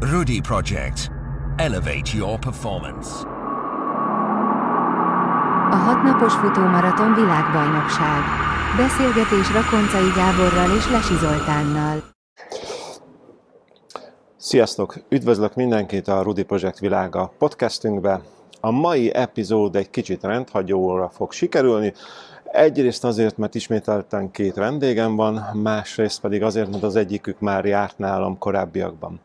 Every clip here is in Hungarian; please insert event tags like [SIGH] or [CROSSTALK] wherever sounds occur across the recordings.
Rudy Project. Elevate your performance. A hatnapos futómaraton világbajnokság. Beszélgetés Rakoncai Gáborral és Lesi Zoltánnal. Sziasztok! Üdvözlök mindenkit a Rudy Project Világa podcastünkbe. A mai epizód egy kicsit rendhagyóra fog sikerülni. Egyrészt azért, mert ismételten két vendégem van, másrészt pedig azért, mert az egyikük már járt nálam korábbiakban.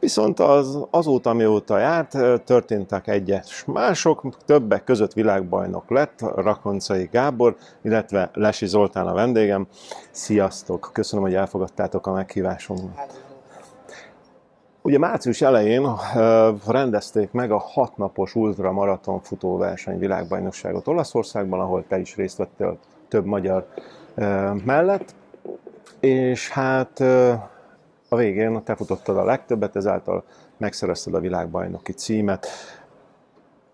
Viszont az, azóta, mióta járt, történtek egyes mások, többek között világbajnok lett Rakoncai Gábor, illetve Lesi Zoltán a vendégem. Sziasztok! Köszönöm, hogy elfogadtátok a meghívásomat. Ugye március elején rendezték meg a hatnapos ultramaraton futóverseny világbajnokságot Olaszországban, ahol te is részt vettél több magyar mellett, és hát a végén te futottad a legtöbbet, ezáltal megszerezted a világbajnoki címet.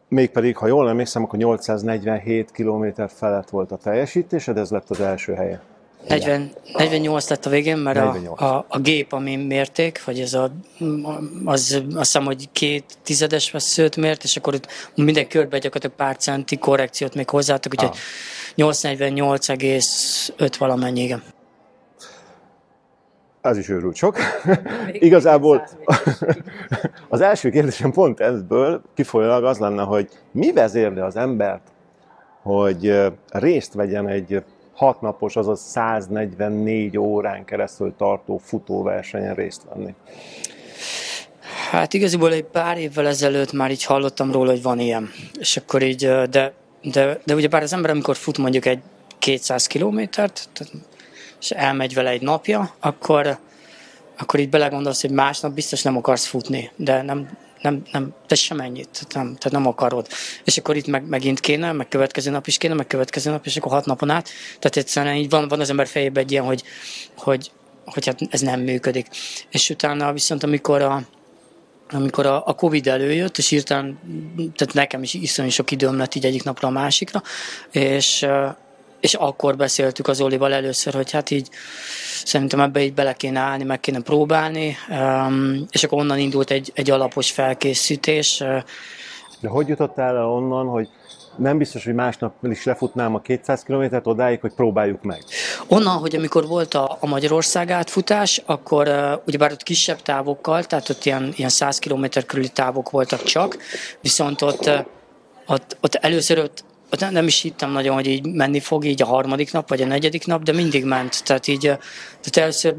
Mégpedig, ha jól emlékszem, akkor 847 km felett volt a teljesítésed, ez lett az első helye. 40, 48 lett a végén, mert a, a, a gép, ami mérték, vagy ez a, az azt hiszem, hogy két tizedes veszőt mért, és akkor itt minden körbe gyakorlatilag pár centi korrekciót még hozzátok, úgyhogy ah. 848,5 valamennyi, igen. Ez is őrült sok. [LAUGHS] Igazából [LAUGHS] az első kérdésem pont ebből kifolyólag az lenne, hogy mi vezérli az embert, hogy részt vegyen egy hat napos, azaz 144 órán keresztül tartó futóversenyen részt venni? Hát igazából egy pár évvel ezelőtt már így hallottam róla, hogy van ilyen. És akkor így, de, de, de ugye bár az ember, amikor fut mondjuk egy 200 kilométert, és elmegy vele egy napja, akkor, akkor így belegondolsz, hogy másnap biztos nem akarsz futni, de nem, nem, nem, te sem ennyit, nem, tehát nem akarod. És akkor itt meg, megint kéne, meg következő nap is kéne, meg következő nap, és akkor hat napon át. Tehát egyszerűen így van, van az ember fejében egy ilyen, hogy, hogy, hogy hát ez nem működik. És utána viszont amikor a, amikor a, a Covid előjött, és írtán, tehát nekem is iszonyú sok időm lett így egyik napra a másikra, és, és akkor beszéltük az Olival először, hogy hát így szerintem ebbe így bele kéne állni, meg kéne próbálni, és akkor onnan indult egy, egy alapos felkészítés. De hogy jutottál el onnan, hogy nem biztos, hogy másnap is lefutnám a 200 kilométert odáig, hogy próbáljuk meg. Onnan, hogy amikor volt a, a Magyarország átfutás, akkor uh, ugyebár ott kisebb távokkal, tehát ott ilyen, ilyen 100 km körüli távok voltak csak, viszont ott, uh, ott, ott először ott nem, nem is hittem nagyon, hogy így menni fog így a harmadik nap, vagy a negyedik nap, de mindig ment. Tehát így, tehát először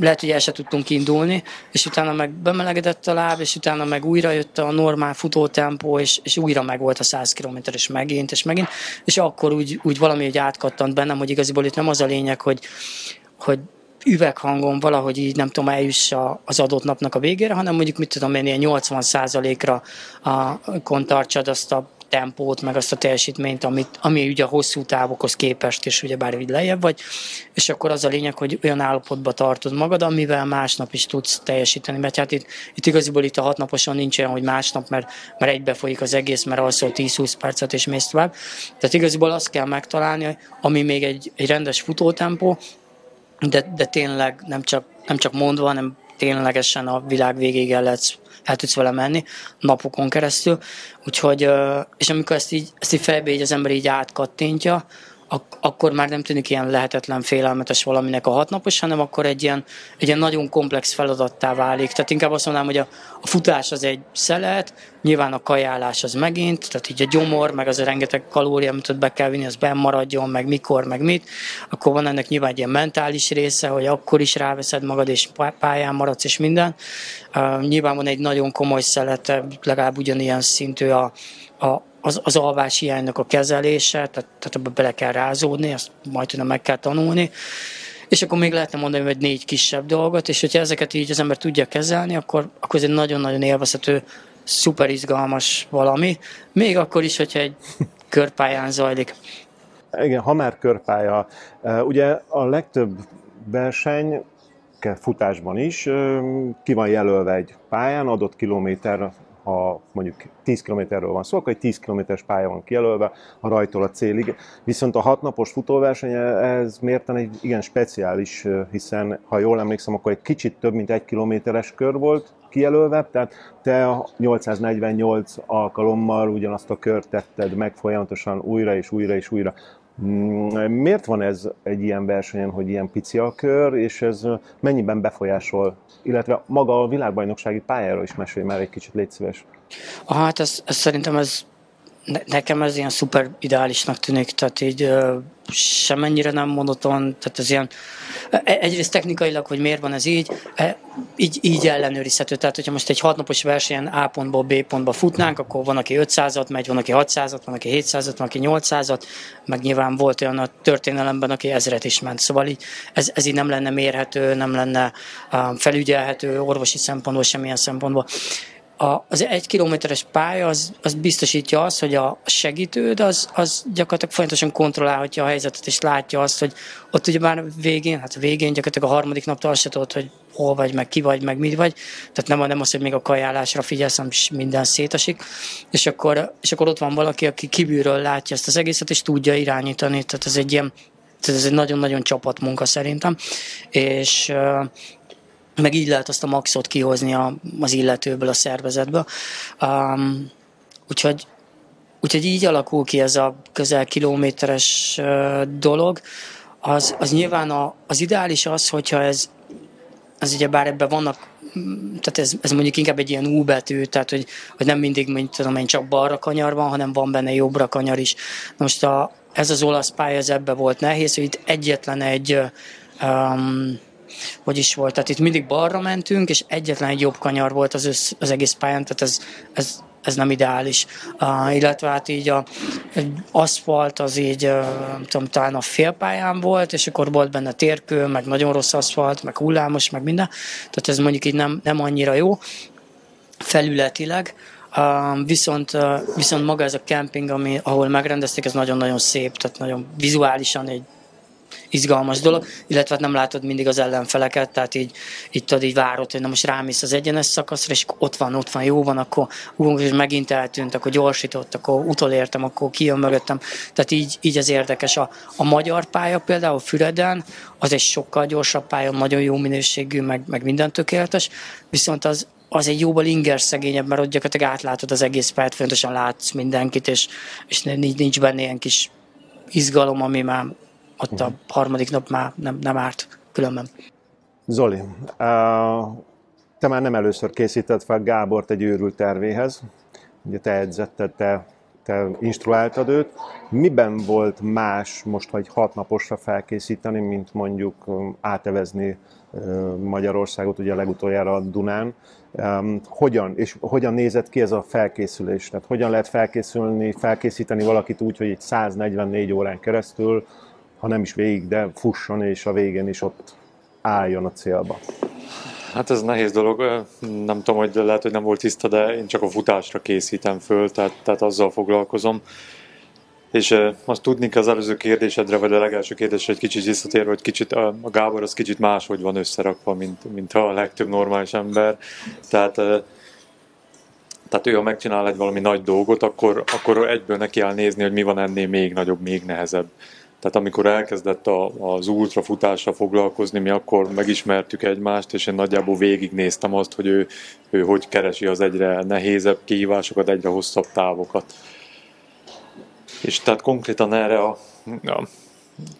lehet, hogy el se tudtunk indulni, és utána meg bemelegedett a láb, és utána meg újra jött a normál futótempó, és, és újra meg volt a 100 km, és megint, és megint, és akkor úgy, úgy valami hogy átkattant bennem, hogy igaziból itt nem az a lényeg, hogy, hogy üveghangon valahogy így nem tudom eljuss az adott napnak a végére, hanem mondjuk mit tudom én, ilyen 80 ra a kontartsad azt a tempót, meg azt a teljesítményt, amit, ami ugye a hosszú távokhoz képest is ugye bár így lejjebb vagy, és akkor az a lényeg, hogy olyan állapotba tartod magad, amivel másnap is tudsz teljesíteni, mert hát itt, itt igaziból itt a hat naposan nincs olyan, hogy másnap, mert, mert egybe folyik az egész, mert alszol 10-20 percet és mész tovább. Tehát igaziból azt kell megtalálni, ami még egy, egy rendes futótempó, de, de tényleg nem csak, nem csak mondva, hanem ténylegesen a világ végéig el lehet el tudsz vele menni napokon keresztül. Úgyhogy, és amikor ezt így, ezt így fejbe így az ember így átkattintja, ak- akkor már nem tűnik ilyen lehetetlen félelmetes valaminek a hatnapos, hanem akkor egy ilyen, egy ilyen nagyon komplex feladattá válik. Tehát inkább azt mondanám, hogy a, a futás az egy szelet, nyilván a kajálás az megint, tehát így a gyomor, meg az a rengeteg kalória, amit ott be kell vinni, az maradjon, meg mikor, meg mit. Akkor van ennek nyilván egy ilyen mentális része, hogy akkor is ráveszed magad, és pályán maradsz, és minden. Uh, nyilván van egy nagyon komoly szelete, legalább ugyanilyen szintű a, a, az, az alvás hiánynak a kezelése, tehát, tehát ebbe bele kell rázódni, ezt majd tudom meg kell tanulni. És akkor még lehetne mondani, hogy négy kisebb dolgot, és hogyha ezeket így az ember tudja kezelni, akkor, akkor ez egy nagyon-nagyon élvezhető, szuper izgalmas valami. Még akkor is, hogyha egy körpályán zajlik. Igen, ha már körpálya. Ugye a legtöbb verseny futásban is ki van jelölve egy pályán, adott kilométer ha mondjuk 10 kilométerről van szó, akkor egy 10 kilométeres pálya van kijelölve a rajtól a célig. Viszont a hatnapos futóverseny ez mérten egy igen speciális, hiszen ha jól emlékszem, akkor egy kicsit több mint egy kilométeres kör volt kijelölve, tehát te 848 alkalommal ugyanazt a kört tetted meg folyamatosan újra és újra és újra. Mm, miért van ez egy ilyen versenyen, hogy ilyen pici a kör, és ez mennyiben befolyásol, illetve maga a világbajnoksági pályáról is mesélj már egy kicsit, légy szíves. Hát ez, ez szerintem ez nekem ez ilyen szuper ideálisnak tűnik, tehát így semennyire nem monoton, tehát ez ilyen, e, egyrészt technikailag, hogy miért van ez így, e, így, így ellenőrizhető. Tehát, hogyha most egy hatnapos versenyen A pontból B pontba futnánk, akkor van, aki 500-at megy, van, aki 600-at, van, aki 700-at, van, aki 800-at, meg nyilván volt olyan a történelemben, aki ezret is ment. Szóval így, ez, ez így nem lenne mérhető, nem lenne felügyelhető orvosi szempontból, semmilyen szempontból a, az egy kilométeres pálya az, az biztosítja azt, hogy a segítőd az, az gyakorlatilag folyamatosan kontrollálhatja a helyzetet, és látja azt, hogy ott ugye már végén, hát végén gyakorlatilag a harmadik naptól azt se tudod, hogy hol vagy, meg ki vagy, meg mit vagy. Tehát nem, nem az, hogy még a kajálásra figyelsz, hanem minden szétesik. És akkor, és akkor ott van valaki, aki kívülről látja ezt az egészet, és tudja irányítani. Tehát ez egy ilyen, tehát ez egy nagyon-nagyon csapatmunka szerintem. És meg így lehet azt a maxot kihozni a, az illetőből, a szervezetből. Um, úgyhogy, úgyhogy így alakul ki ez a közel kilométeres uh, dolog. Az, az nyilván a, az ideális az, hogyha ez, az ugye bár ebben vannak tehát ez, ez mondjuk inkább egy ilyen U betű, tehát hogy, hogy nem mindig, mint tudom én, csak balra kanyar van, hanem van benne jobbra kanyar is. Most a, ez az olasz pálya, ez ebbe volt nehéz, hogy itt egyetlen egy um, hogy is volt. Tehát itt mindig balra mentünk, és egyetlen egy jobb kanyar volt az, össz, az egész pályán, tehát ez, ez, ez nem ideális. Uh, illetve hát így a aszfalt az így, uh, tudom, talán a félpályán volt, és akkor volt benne térkő, meg nagyon rossz aszfalt, meg hullámos, meg minden. Tehát ez mondjuk így nem, nem annyira jó felületileg. Uh, viszont, uh, viszont maga ez a camping, ami, ahol megrendezték, ez nagyon-nagyon szép, tehát nagyon vizuálisan egy izgalmas dolog, illetve hát nem látod mindig az ellenfeleket, tehát így, így tudod, így várod, hogy na most rámész az egyenes szakaszra, és ott van, ott van, jó van, akkor ú, és megint eltűnt, akkor gyorsított, akkor utolértem, akkor kijön mögöttem. Tehát így, így az érdekes. A, a magyar pálya például Füreden, az egy sokkal gyorsabb pálya, nagyon jó minőségű, meg, meg minden tökéletes, viszont az, az egy jóval inger szegényebb, mert ott gyakorlatilag átlátod az egész pályát, fontosan látsz mindenkit, és, és nincs benne ilyen kis izgalom, ami már ott a harmadik nap már nem, nem árt különben. Zoli, te már nem először készített fel Gábort egy őrült tervéhez. Ugye te edzetted, te, te instruáltad őt. Miben volt más most, hogy hat naposra felkészíteni, mint mondjuk átevezni Magyarországot, ugye legutoljára a Dunán. Hogyan, és hogyan nézett ki ez a felkészülés? Tehát hogyan lehet felkészülni, felkészíteni valakit úgy, hogy egy 144 órán keresztül ha nem is végig, de fusson, és a végén is ott álljon a célba. Hát ez nehéz dolog, nem tudom, hogy lehet, hogy nem volt tiszta, de én csak a futásra készítem föl, tehát, tehát azzal foglalkozom. És azt tudni kell az előző kérdésedre, vagy a legelső kérdésre egy kicsit visszatérve, hogy kicsit a, Gábor az kicsit máshogy van összerakva, mint, mint a legtöbb normális ember. Tehát tehát ő, ha megcsinál egy valami nagy dolgot, akkor, akkor egyből neki áll nézni, hogy mi van ennél még nagyobb, még nehezebb. Tehát amikor elkezdett a, az ultrafutásra foglalkozni, mi akkor megismertük egymást, és én nagyjából végignéztem azt, hogy ő, ő hogy keresi az egyre nehézebb kihívásokat, egyre hosszabb távokat. És tehát konkrétan erre a, a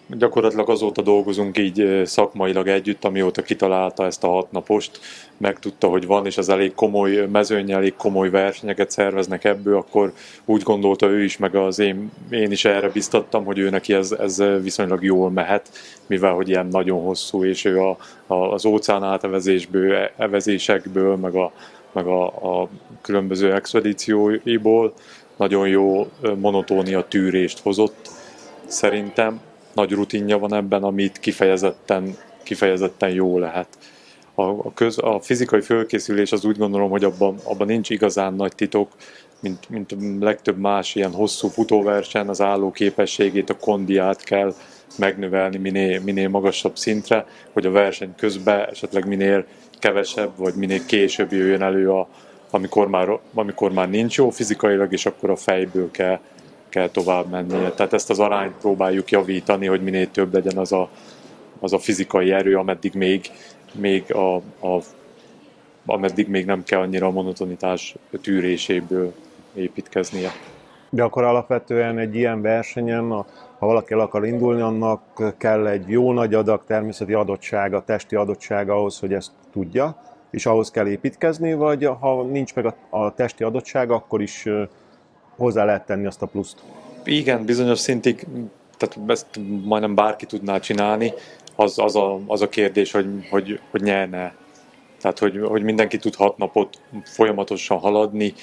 gyakorlatilag azóta dolgozunk így szakmailag együtt, amióta kitalálta ezt a hatnapost, megtudta, hogy van, és az elég komoly mezőny, elég komoly versenyeket szerveznek ebből, akkor úgy gondolta ő is, meg az én, én is erre biztattam, hogy ő neki ez, ez viszonylag jól mehet, mivel hogy ilyen nagyon hosszú, és ő a, a, az óceán átevezésből, e, evezésekből, meg a, meg a, a különböző expedícióiból nagyon jó monotónia tűrést hozott szerintem, nagy rutinja van ebben, amit kifejezetten, kifejezetten jó lehet. A, a, köz, a fizikai fölkészülés az úgy gondolom, hogy abban, abban nincs igazán nagy titok, mint, mint legtöbb más ilyen hosszú futóversen, az álló képességét, a kondiát kell megnövelni minél, minél magasabb szintre, hogy a verseny közben esetleg minél kevesebb, vagy minél később jöjjön elő a, amikor már, amikor már nincs jó fizikailag, és akkor a fejből kell, kell tovább mennie. Tehát ezt az arányt próbáljuk javítani, hogy minél több legyen az a, az a fizikai erő, ameddig még, még a, a ameddig még nem kell annyira a monotonitás tűréséből építkeznie. De akkor alapvetően egy ilyen versenyen, ha valaki el akar indulni, annak kell egy jó nagy adag természeti adottsága, testi adottsága ahhoz, hogy ezt tudja, és ahhoz kell építkezni, vagy ha nincs meg a, a testi adottság, akkor is hozzá lehet tenni azt a pluszt. Igen, bizonyos szintig, tehát ezt majdnem bárki tudná csinálni, az, az, a, az a kérdés, hogy, hogy, hogy nyerne. Tehát, hogy, hogy mindenki tud hat napot folyamatosan haladni,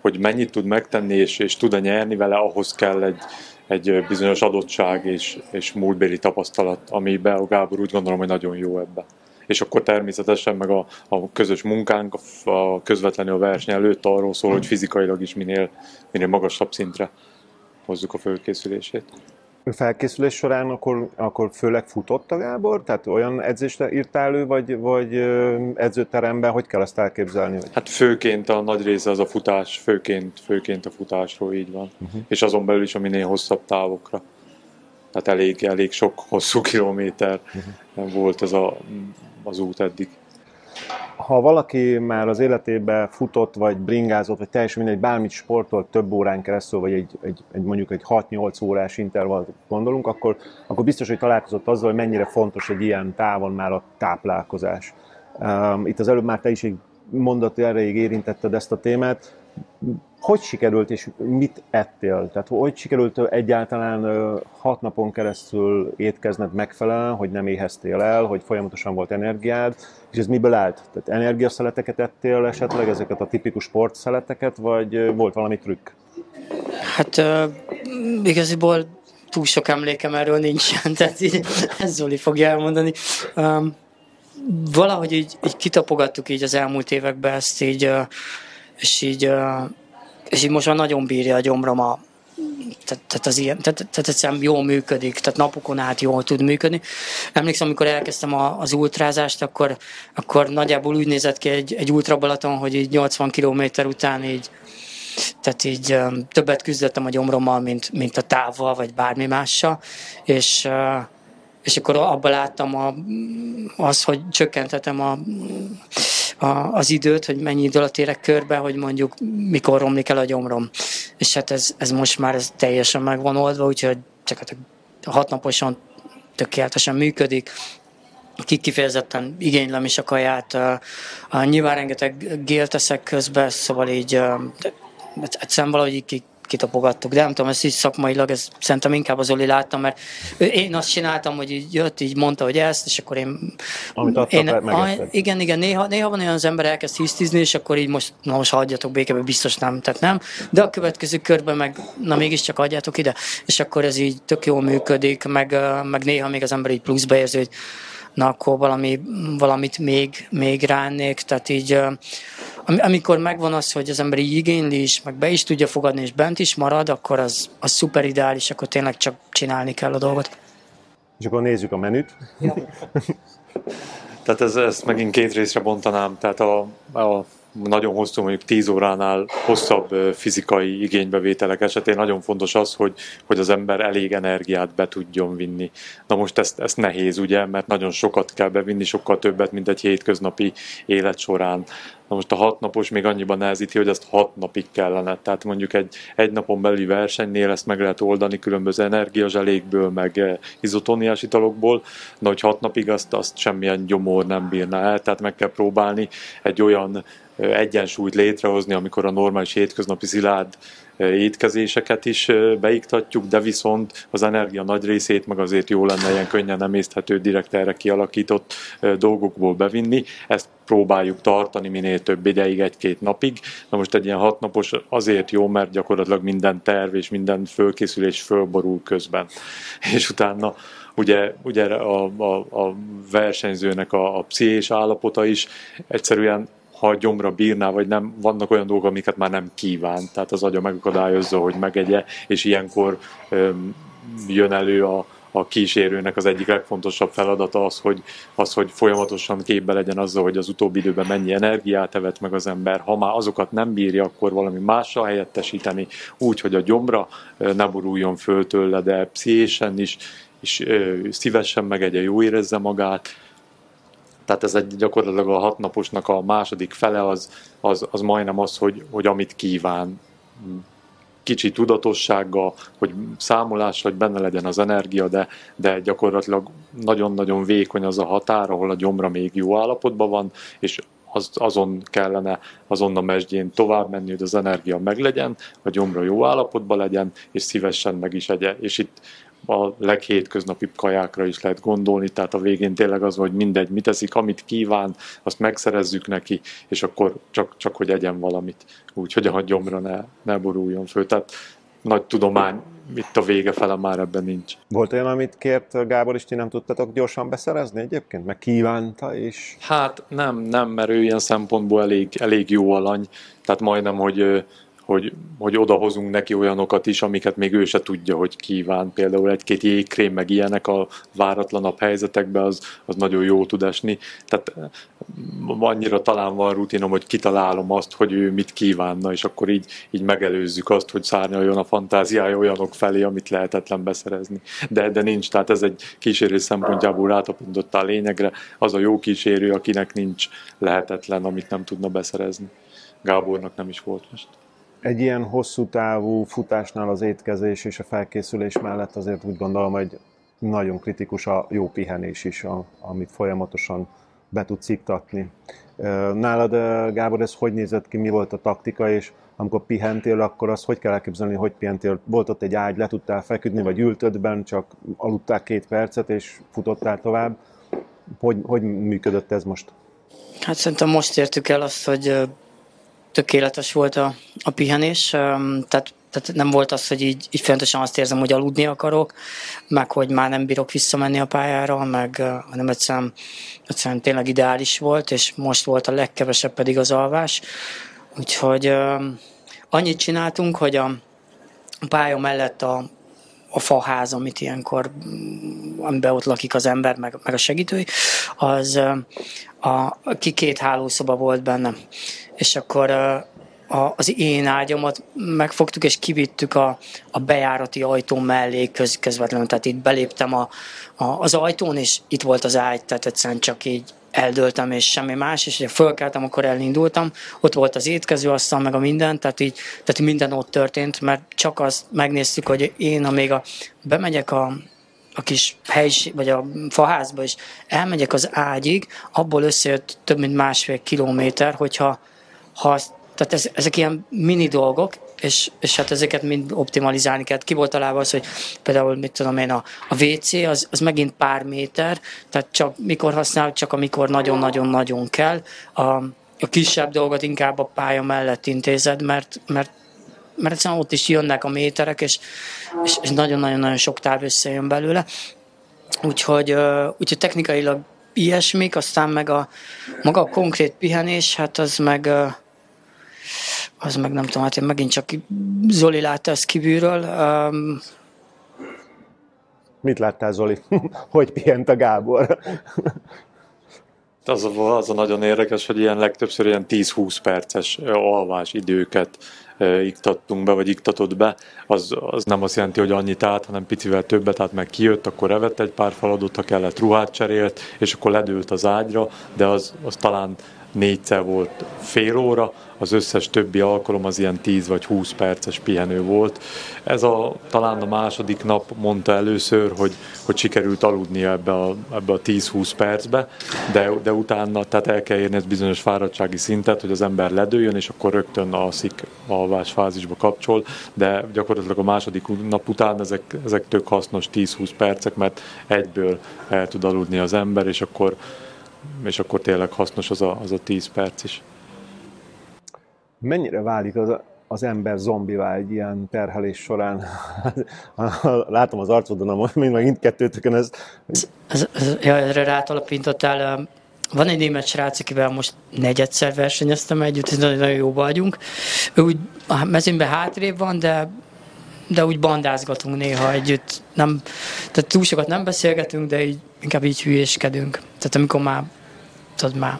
hogy mennyit tud megtenni, és, és tud-e nyerni vele, ahhoz kell egy, egy bizonyos adottság és, és múltbéli tapasztalat, amiben a Gábor úgy gondolom, hogy nagyon jó ebben. És akkor természetesen meg a, a közös munkánk, a közvetlenül a verseny előtt arról szól, hogy fizikailag is minél, minél magasabb szintre hozzuk a fölkészülését felkészülés során akkor, akkor főleg futott a Gábor? Tehát olyan edzést írtál elő, vagy, vagy edzőteremben? Hogy kell ezt elképzelni? Hát főként a nagy része az a futás, főként, főként a futásról így van. Uh-huh. És azon belül is a minél hosszabb távokra. Tehát elég, elég sok hosszú kilométer uh-huh. volt ez a, az út eddig ha valaki már az életében futott, vagy bringázott, vagy teljesen mindegy, bármit sportolt több órán keresztül, vagy egy, egy, egy mondjuk egy 6-8 órás intervallt gondolunk, akkor, akkor biztos, hogy találkozott azzal, hogy mennyire fontos egy ilyen távon már a táplálkozás. Itt az előbb már te is egy mondat erejéig érintetted ezt a témát hogy sikerült és mit ettél? Tehát hogy sikerült egyáltalán hat napon keresztül étkezned megfelelően, hogy nem éheztél el, hogy folyamatosan volt energiád, és ez miből állt? Tehát energiaszeleteket ettél esetleg, ezeket a tipikus sportszeleteket, vagy volt valami trükk? Hát uh, igaziból túl sok emlékem erről nincsen, [LAUGHS] tehát így, ez Zoli fogja elmondani. Um, valahogy így, így kitapogattuk így az elmúlt években ezt így, uh, és így és így most már nagyon bírja a gyomrom a, tehát, tehát, az ilyen, tehát, tehát egyszerűen jól működik, tehát napokon át jól tud működni. Emlékszem, amikor elkezdtem a, az ultrázást, akkor, akkor nagyjából úgy nézett ki egy, egy ultrabalaton, hogy így 80 km után így tehát így többet küzdöttem a gyomrommal, mint, mint a távval, vagy bármi mással, és, és akkor abban láttam a, az, hogy csökkentetem a, a, az időt, hogy mennyi idő alatt érek körbe, hogy mondjuk mikor romlik el a gyomrom. És hát ez, ez most már ez teljesen meg van oldva, úgyhogy csak hat naposan tökéletesen működik. Ki kifejezetten igénylem is a kaját. Uh, nyilván rengeteg gélt teszek közben, szóval így uh, egyszerűen valahogy így kitapogattuk, de nem tudom, ezt így szakmailag, ez szerintem inkább az Oli láttam, mert én azt csináltam, hogy így jött, így mondta, hogy ezt, és akkor én... Amit adtak, én, a, Igen, igen, néha, néha van olyan az ember elkezd hisztizni, és akkor így most, na most hagyjatok békebe, biztos nem, tehát nem, de a következő körben meg, na mégiscsak adjátok ide, és akkor ez így tök jól működik, meg, meg néha még az ember így pluszba érzi, hogy na akkor valami, valamit még, még ránnék, tehát így amikor megvan az, hogy az ember így igényli is, meg be is tudja fogadni, és bent is marad, akkor az, az szuper ideális, akkor tényleg csak csinálni kell a dolgot. És akkor nézzük a menüt. Ja. [LAUGHS] tehát ez, ezt megint két részre bontanám, tehát a, a nagyon hosszú, mondjuk 10 óránál hosszabb fizikai igénybevételek esetén nagyon fontos az, hogy, hogy az ember elég energiát be tudjon vinni. Na most ezt, ezt nehéz, ugye, mert nagyon sokat kell bevinni, sokkal többet, mint egy hétköznapi élet során. Na most a hat napos még annyiban nehezíti, hogy ezt hat napig kellene. Tehát mondjuk egy, egy napon belüli versenynél ezt meg lehet oldani különböző energiazselékből, meg izotóniás italokból, de hogy hat napig azt, azt semmilyen gyomor nem bírna el, tehát meg kell próbálni egy olyan egyensúlyt létrehozni, amikor a normális hétköznapi szilárd étkezéseket is beiktatjuk, de viszont az energia nagy részét meg azért jó lenne ilyen könnyen emészthető, direkt erre kialakított dolgokból bevinni. Ezt próbáljuk tartani minél több ideig, egy-két napig. Na most egy ilyen hatnapos azért jó, mert gyakorlatilag minden terv és minden fölkészülés fölborul közben. [LAUGHS] És utána ugye, ugye a, a, a versenyzőnek a, a pszichés állapota is egyszerűen ha gyomra bírná, vagy nem, vannak olyan dolgok, amiket már nem kíván, tehát az agya megakadályozza, hogy megegye, és ilyenkor öm, jön elő a, a kísérőnek az egyik legfontosabb feladata az, hogy, az, hogy folyamatosan képbe legyen azzal, hogy az utóbbi időben mennyi energiát evett meg az ember. Ha már azokat nem bírja, akkor valami mással helyettesíteni, úgy, hogy a gyomra ne boruljon föl tőle, de pszichésen is, és szívesen megegye, jó érezze magát, tehát ez egy gyakorlatilag a hatnaposnak a második fele az, az, az majdnem az, hogy, hogy amit kíván kicsi tudatossággal, hogy számolás, hogy benne legyen az energia, de, de gyakorlatilag nagyon-nagyon vékony az a határ, ahol a gyomra még jó állapotban van, és az, azon kellene azon a mesdjén tovább menni, hogy az energia meglegyen, a gyomra jó állapotban legyen, és szívesen meg is egye. És itt a leghétköznapi kajákra is lehet gondolni, tehát a végén tényleg az, hogy mindegy, mit teszik, amit kíván, azt megszerezzük neki, és akkor csak, csak hogy egyen valamit, úgy, hogy a gyomra ne, ne boruljon föl. Tehát nagy tudomány, itt a vége fele már ebben nincs. Volt olyan, amit kért Gábor, és ti nem tudtatok gyorsan beszerezni egyébként? Meg kívánta is? Hát nem, nem, mert ő ilyen szempontból elég, elég jó alany, tehát majdnem, hogy hogy, hogy odahozunk neki olyanokat is, amiket még ő se tudja, hogy kíván. Például egy-két jégkrém, meg ilyenek a váratlanabb helyzetekben, az, az nagyon jó tud esni. Tehát mm, annyira talán van rutinom, hogy kitalálom azt, hogy ő mit kívánna, és akkor így, így megelőzzük azt, hogy szárnyaljon a fantáziája olyanok felé, amit lehetetlen beszerezni. De, de nincs, tehát ez egy kísérő szempontjából rátapintotta a lényegre. Az a jó kísérő, akinek nincs lehetetlen, amit nem tudna beszerezni. Gábornak nem is volt most egy ilyen hosszú távú futásnál az étkezés és a felkészülés mellett azért úgy gondolom, hogy nagyon kritikus a jó pihenés is, a, amit folyamatosan be tudsz iktatni. Nálad, Gábor, ez hogy nézett ki, mi volt a taktika, és amikor pihentél, akkor azt hogy kell elképzelni, hogy pihentél? Volt ott egy ágy, le tudtál feküdni, vagy ültödben, csak aludtál két percet, és futottál tovább? Hogy, hogy működött ez most? Hát szerintem most értük el azt, hogy tökéletes volt a, a pihenés, tehát, tehát nem volt az, hogy így, így folyamatosan azt érzem, hogy aludni akarok, meg hogy már nem bírok visszamenni a pályára, meg hanem egyszerűen, egyszerűen tényleg ideális volt, és most volt a legkevesebb pedig az alvás. Úgyhogy annyit csináltunk, hogy a pálya mellett a, a faház, amit ilyenkor, amiben ott lakik az ember, meg, meg a segítői, az a, ki két hálószoba volt benne. És akkor a, az én ágyamat megfogtuk, és kivittük a, a bejárati ajtó mellé köz, közvetlenül. Tehát itt beléptem a, a, az ajtón, és itt volt az ágy, tehát egyszerűen csak így eldöltem, és semmi más, és ugye fölkeltem, akkor elindultam, ott volt az étkező asztal, meg a minden, tehát így, tehát minden ott történt, mert csak azt megnéztük, hogy én, amíg a, bemegyek a, a kis helység, vagy a faházba, és elmegyek az ágyig, abból összejött több mint másfél kilométer, hogyha ha tehát ez, ezek ilyen mini dolgok, és, és hát ezeket mind optimalizálni kell. Ki volt találva az, hogy például, mit tudom én, a, a WC az, az megint pár méter, tehát csak mikor használ, csak amikor nagyon-nagyon-nagyon kell. A, a kisebb dolgot inkább a pálya mellett intézed, mert, mert mert egyszerűen ott is jönnek a méterek, és, és, és nagyon-nagyon-nagyon sok táv összejön belőle. Úgyhogy, úgyhogy technikailag ilyesmik, aztán meg a maga a konkrét pihenés, hát az meg az meg nem tudom, hát én megint csak Zoli látta ezt kívülről. Um, Mit láttál, Zoli? [LAUGHS] hogy pihent a Gábor? az, a, az a nagyon érdekes, hogy ilyen legtöbbször ilyen 10-20 perces alvás időket iktattunk be, vagy iktatott be, az, az nem azt jelenti, hogy annyit át, hanem picivel többet, tehát meg kijött, akkor evett egy pár feladót, ha kellett, ruhát cserélt, és akkor ledőlt az ágyra, de az, az talán négyszer volt fél óra, az összes többi alkalom az ilyen 10 vagy 20 perces pihenő volt. Ez a, talán a második nap mondta először, hogy, hogy sikerült aludnia ebbe a, ebbe a 10-20 percbe, de, de utána tehát el kell érni ez bizonyos fáradtsági szintet, hogy az ember ledőjön, és akkor rögtön alszik alvás fázisba kapcsol, de gyakorlatilag a második nap után ezek, ezek tök hasznos 10-20 percek, mert egyből el tud aludni az ember, és akkor és akkor tényleg hasznos az a, az a 10 perc is. Mennyire válik az, az ember zombivá egy ilyen terhelés során? [LAUGHS] Látom az arcodon, mind meg mindkettőtökön ez... ez, ez, ez ja, erre rátalapintottál. Van egy német srác, akivel most negyedszer versenyeztem együtt, és nagyon, nagyon jó vagyunk. Ő úgy a mezőnyben hátrébb van, de de úgy bandázgatunk néha együtt. Nem, tehát túl sokat nem beszélgetünk, de így, inkább így hülyéskedünk. Tehát amikor már, tudod már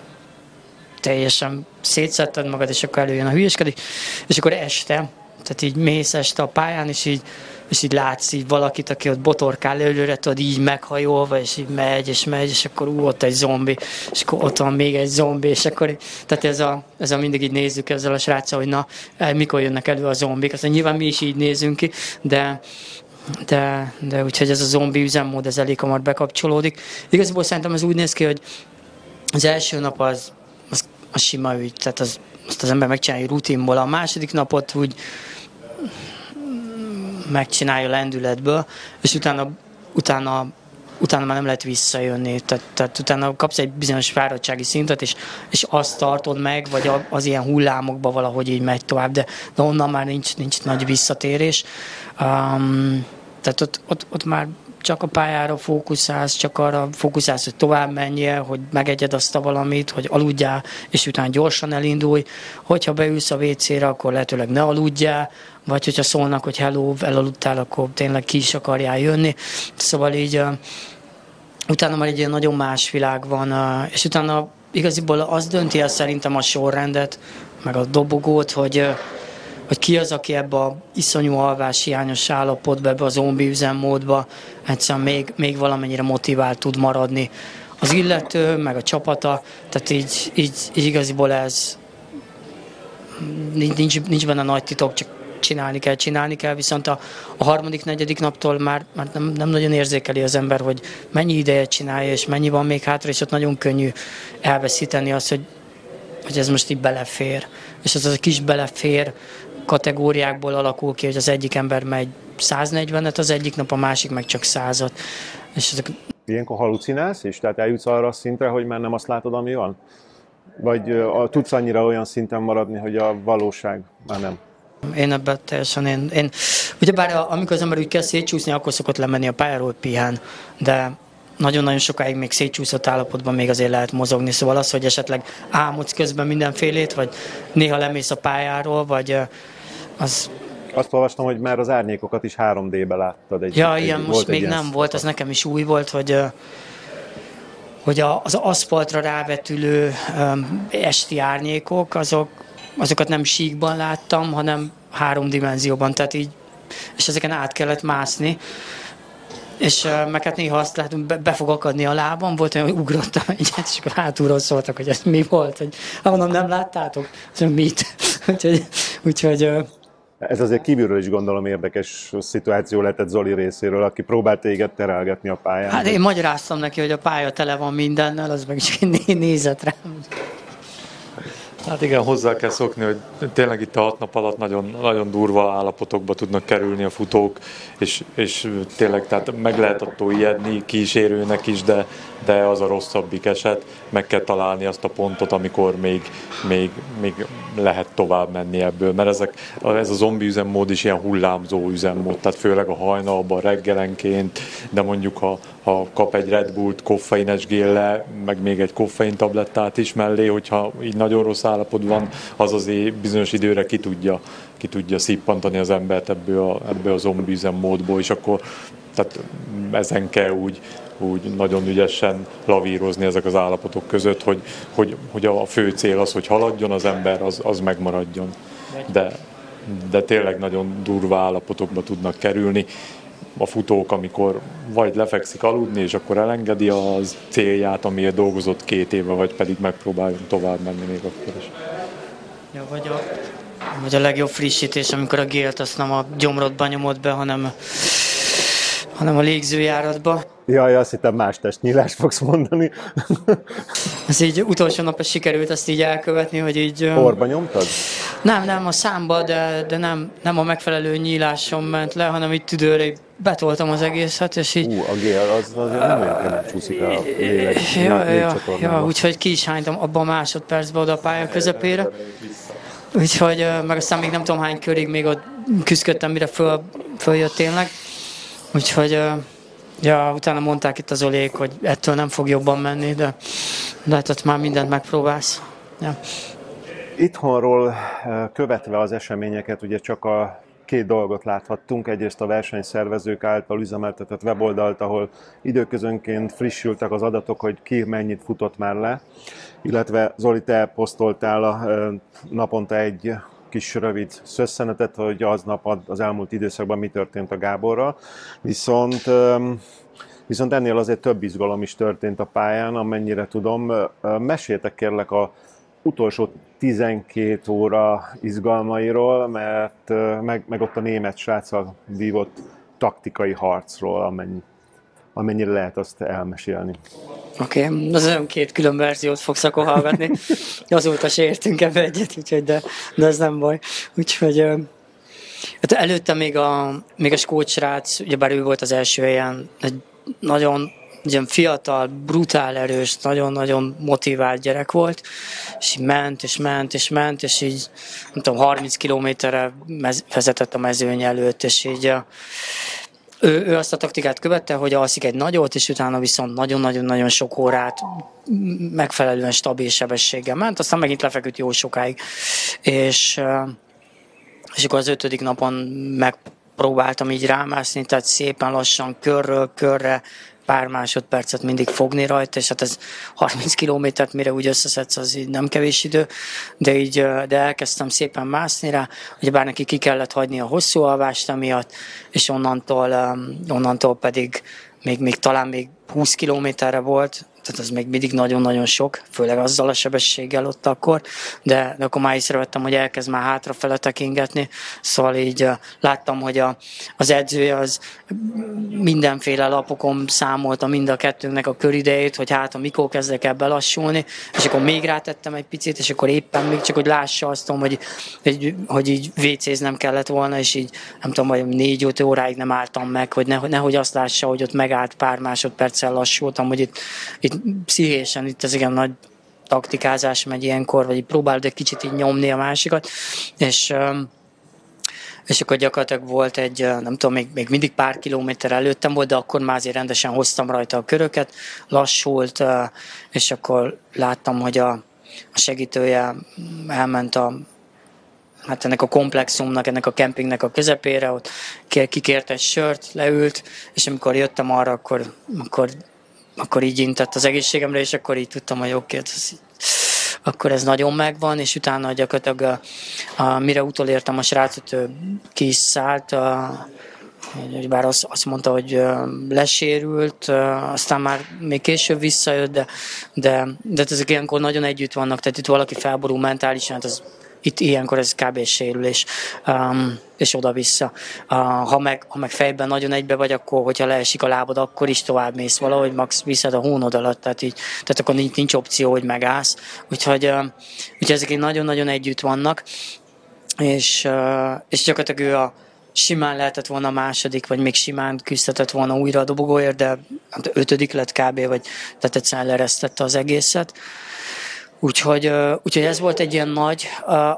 teljesen szétszetted magad, és akkor előjön a hülyéskedik, és akkor este, tehát így mész este a pályán, és így és így látsz így valakit, aki ott botorkál előre, tudod, így meghajolva, és így megy, és megy, és akkor ú, ott egy zombi, és akkor ott van még egy zombi, és akkor, tehát ez a, ez a mindig így nézzük ezzel a sráccal, hogy na, eh, mikor jönnek elő a zombik, aztán nyilván mi is így nézünk ki, de, de, de úgyhogy ez a zombi üzemmód, ez elég hamar bekapcsolódik. Igazából szerintem ez úgy néz ki, hogy az első nap az, az, az sima ügy, tehát az, azt az ember megcsinálja rutinból, a második napot úgy megcsinálja lendületből, és utána, utána utána már nem lehet visszajönni, tehát, tehát utána kapsz egy bizonyos fáradtsági szintet, és, és azt tartod meg, vagy az ilyen hullámokba valahogy így megy tovább, de, de onnan már nincs, nincs nagy visszatérés. Um, tehát ott, ott, ott már csak a pályára fókuszálsz, csak arra fókuszálsz, hogy tovább menjél, hogy megegyed azt a valamit, hogy aludjál, és utána gyorsan elindulj. Hogyha beülsz a WC-re, akkor lehetőleg ne aludjál, vagy hogyha szólnak, hogy hello, elaludtál, akkor tényleg ki is akarjál jönni. Szóval így utána már egy ilyen nagyon más világ van, és utána igaziból az dönti el szerintem a sorrendet, meg a dobogót, hogy hogy ki az, aki ebbe a iszonyú alváshiányos állapotba, ebbe a zombi üzemmódba egyszerűen még, még valamennyire motivált tud maradni. Az illető, meg a csapata, tehát így, így, így igaziból ez nincs, nincs benne nagy titok, csak csinálni kell, csinálni kell, viszont a, a harmadik, negyedik naptól már, már nem, nem nagyon érzékeli az ember, hogy mennyi ideje csinálja, és mennyi van még hátra, és ott nagyon könnyű elveszíteni azt, hogy, hogy ez most így belefér. És az, az a kis belefér, kategóriákból alakul ki, hogy az egyik ember megy 140-et, az egyik nap a másik meg csak 100-at. És ezek... Ilyenkor halucinálsz is? Tehát eljutsz arra a szintre, hogy már nem azt látod, ami van? Vagy uh, tudsz annyira olyan szinten maradni, hogy a valóság már nem? Én ebben teljesen, én, én ugyebár amikor az ember úgy kezd szétcsúszni, akkor szokott lemenni a pályáról pihen, de nagyon-nagyon sokáig még szétcsúszott állapotban még azért lehet mozogni, szóval az, hogy esetleg álmodsz közben mindenfélét, vagy néha lemész a pályáról, vagy az azt olvastam, hogy már az árnyékokat is 3D-be láttad. Egy, ja, egy, ilyen most még nem volt, az nekem is új volt, hogy hogy az aszfaltra rávetülő esti árnyékok, azok, azokat nem síkban láttam, hanem három dimenzióban, tehát így, és ezeken át kellett mászni. És meg hát néha azt látom, be, be fog akadni a lábam, volt olyan, hogy ugrottam egyet, és akkor hátulról szóltak, hogy ez mi volt, hogy ha mondom, nem láttátok? Szóval mit? [LAUGHS] úgyhogy, úgyhogy ez azért kívülről is gondolom érdekes szituáció lehetett Zoli részéről, aki próbált téged terelgetni a pályán. Hát én magyaráztam neki, hogy a pálya tele van mindennel, az meg csak nézett rám. Hát igen, hozzá kell szokni, hogy tényleg itt a hat nap alatt nagyon, nagyon durva állapotokba tudnak kerülni a futók, és, és tényleg tehát meg lehet attól ijedni kísérőnek is, de, de az a rosszabbik eset, meg kell találni azt a pontot, amikor még, még, még lehet tovább menni ebből, mert ezek, ez a zombi üzemmód is ilyen hullámzó üzemmód, tehát főleg a hajnalban, reggelenként, de mondjuk ha, ha kap egy Red Bullt koffeines gélle, meg még egy koffein tablettát is mellé, hogyha így nagyon rossz állapot van, az azért bizonyos időre ki tudja, ki tudja szippantani az embert ebből a, ebből a üzemmódból, és akkor tehát ezen kell úgy, úgy nagyon ügyesen lavírozni ezek az állapotok között, hogy, hogy, hogy a fő cél az, hogy haladjon az ember, az, az megmaradjon. De, de tényleg nagyon durva állapotokba tudnak kerülni. A futók, amikor vagy lefekszik aludni, és akkor elengedi az célját, amiért dolgozott két éve, vagy pedig megpróbáljon tovább menni még akkor is. Ja, vagy a, vagy a legjobb frissítés, amikor a gélt azt nem a gyomrodba nyomod be, hanem hanem a légzőjáratba. Jaj, azt hittem más testnyílás fogsz mondani. Ez így utolsó nap sikerült ezt így elkövetni, hogy így... Orba nyomtad? Nem, nem, a számba, de, de nem, nem a megfelelő nyílásom ment le, hanem így tüdőre betoltam az egészet, és így... Ú, a gél az azért nem olyan nem csúszik a lélek, ja, ja, ja, úgyhogy ki is hánytam abban a másodpercben oda a pálya közepére. Úgyhogy, meg aztán még nem tudom hány körig még ott küzdöttem, mire föl, följött tényleg. Úgyhogy ja, utána mondták itt az olék, hogy ettől nem fog jobban menni, de lehet, hogy már mindent megpróbálsz. Ja. Itthonról követve az eseményeket, ugye csak a két dolgot láthattunk. Egyrészt a versenyszervezők által üzemeltetett weboldalt, ahol időközönként frissültek az adatok, hogy ki mennyit futott már le, illetve Zoli, te posztoltál a, naponta egy kis rövid szösszenetet, hogy aznap az elmúlt időszakban mi történt a Gáborral. Viszont Viszont ennél azért több izgalom is történt a pályán, amennyire tudom. Meséltek kérlek a utolsó 12 óra izgalmairól, mert meg, meg ott a német sráccal vívott taktikai harcról, amennyi, amennyire lehet azt elmesélni. Oké, okay. az olyan két külön verziót fogsz akkor hallgatni. Azóta se értünk ebbe egyet, úgyhogy de, de ez nem baj. Úgyhogy hát előtte még a, még a skót srác, ugyebár ő volt az első helyen, egy nagyon ilyen fiatal, brutál erős, nagyon-nagyon motivált gyerek volt, és így ment, és ment, és ment, és így, nem tudom, 30 kilométerre vezetett a mezőny előtt, és így ő, ő azt a taktikát követte, hogy alszik egy nagyot, és utána viszont nagyon-nagyon-nagyon sok órát megfelelően stabil sebességgel ment, aztán megint lefeküdt jó sokáig. És, és akkor az ötödik napon megpróbáltam így rámászni, tehát szépen lassan körről körre pár másodpercet mindig fogni rajta, és hát ez 30 kilométert, mire úgy összeszedsz, az így nem kevés idő, de így de elkezdtem szépen mászni rá, hogy bár neki ki kellett hagyni a hosszú alvást miatt, és onnantól, onnantól pedig még, még talán még 20 kilométerre volt, tehát az még mindig nagyon-nagyon sok, főleg azzal a sebességgel ott akkor, de, de akkor már észrevettem, hogy elkezd már hátrafele tekingetni, szóval így láttam, hogy a, az edzője az mindenféle lapokon számolta mind a kettőnknek a köridejét, hogy hát mikor kezdek el belassulni, és akkor még rátettem egy picit, és akkor éppen még csak, hogy lássa azt, hogy, hogy, hogy így vécéznem kellett volna, és így nem tudom, vagy négy-öt óráig nem álltam meg, hogy nehogy, nehogy azt lássa, hogy ott megállt pár másodperccel lassultam, hogy itt, itt pszichésen itt ez igen nagy taktikázás megy ilyenkor, vagy próbálod egy kicsit így nyomni a másikat, és és akkor gyakorlatilag volt egy, nem tudom, még, még mindig pár kilométer előttem volt, de akkor már azért rendesen hoztam rajta a köröket, lassult, és akkor láttam, hogy a, a segítője elment a hát ennek a komplexumnak, ennek a kempingnek a közepére, ott kikért egy sört, leült, és amikor jöttem arra, akkor, akkor akkor így intett az egészségemre, és akkor így tudtam, hogy oké, ez, akkor ez nagyon megvan, és utána gyakorlatilag a, a, mire utolértem a srácot, ő ki is szállt, a, bár azt, azt mondta, hogy lesérült, aztán már még később visszajött, de, de, de ezek ilyenkor nagyon együtt vannak, tehát itt valaki felborul mentálisan, hát az itt ilyenkor ez kb. sérülés, um, és oda-vissza. Uh, ha, meg, ha meg fejben nagyon egybe vagy, akkor, hogyha leesik a lábad, akkor is tovább mész valahogy, max viszed a hónod alatt, tehát, így, tehát akkor nincs, nincs opció, hogy megállsz. Úgyhogy, uh, úgyhogy ezek nagyon-nagyon együtt vannak, és, uh, és gyakorlatilag ő a, simán lehetett volna második, vagy még simán küzdhetett volna újra a dobogóért, de hát ötödik lett kb. vagy tehát egyszerűen leresztette az egészet. Úgyhogy, úgyhogy ez volt egy ilyen nagy,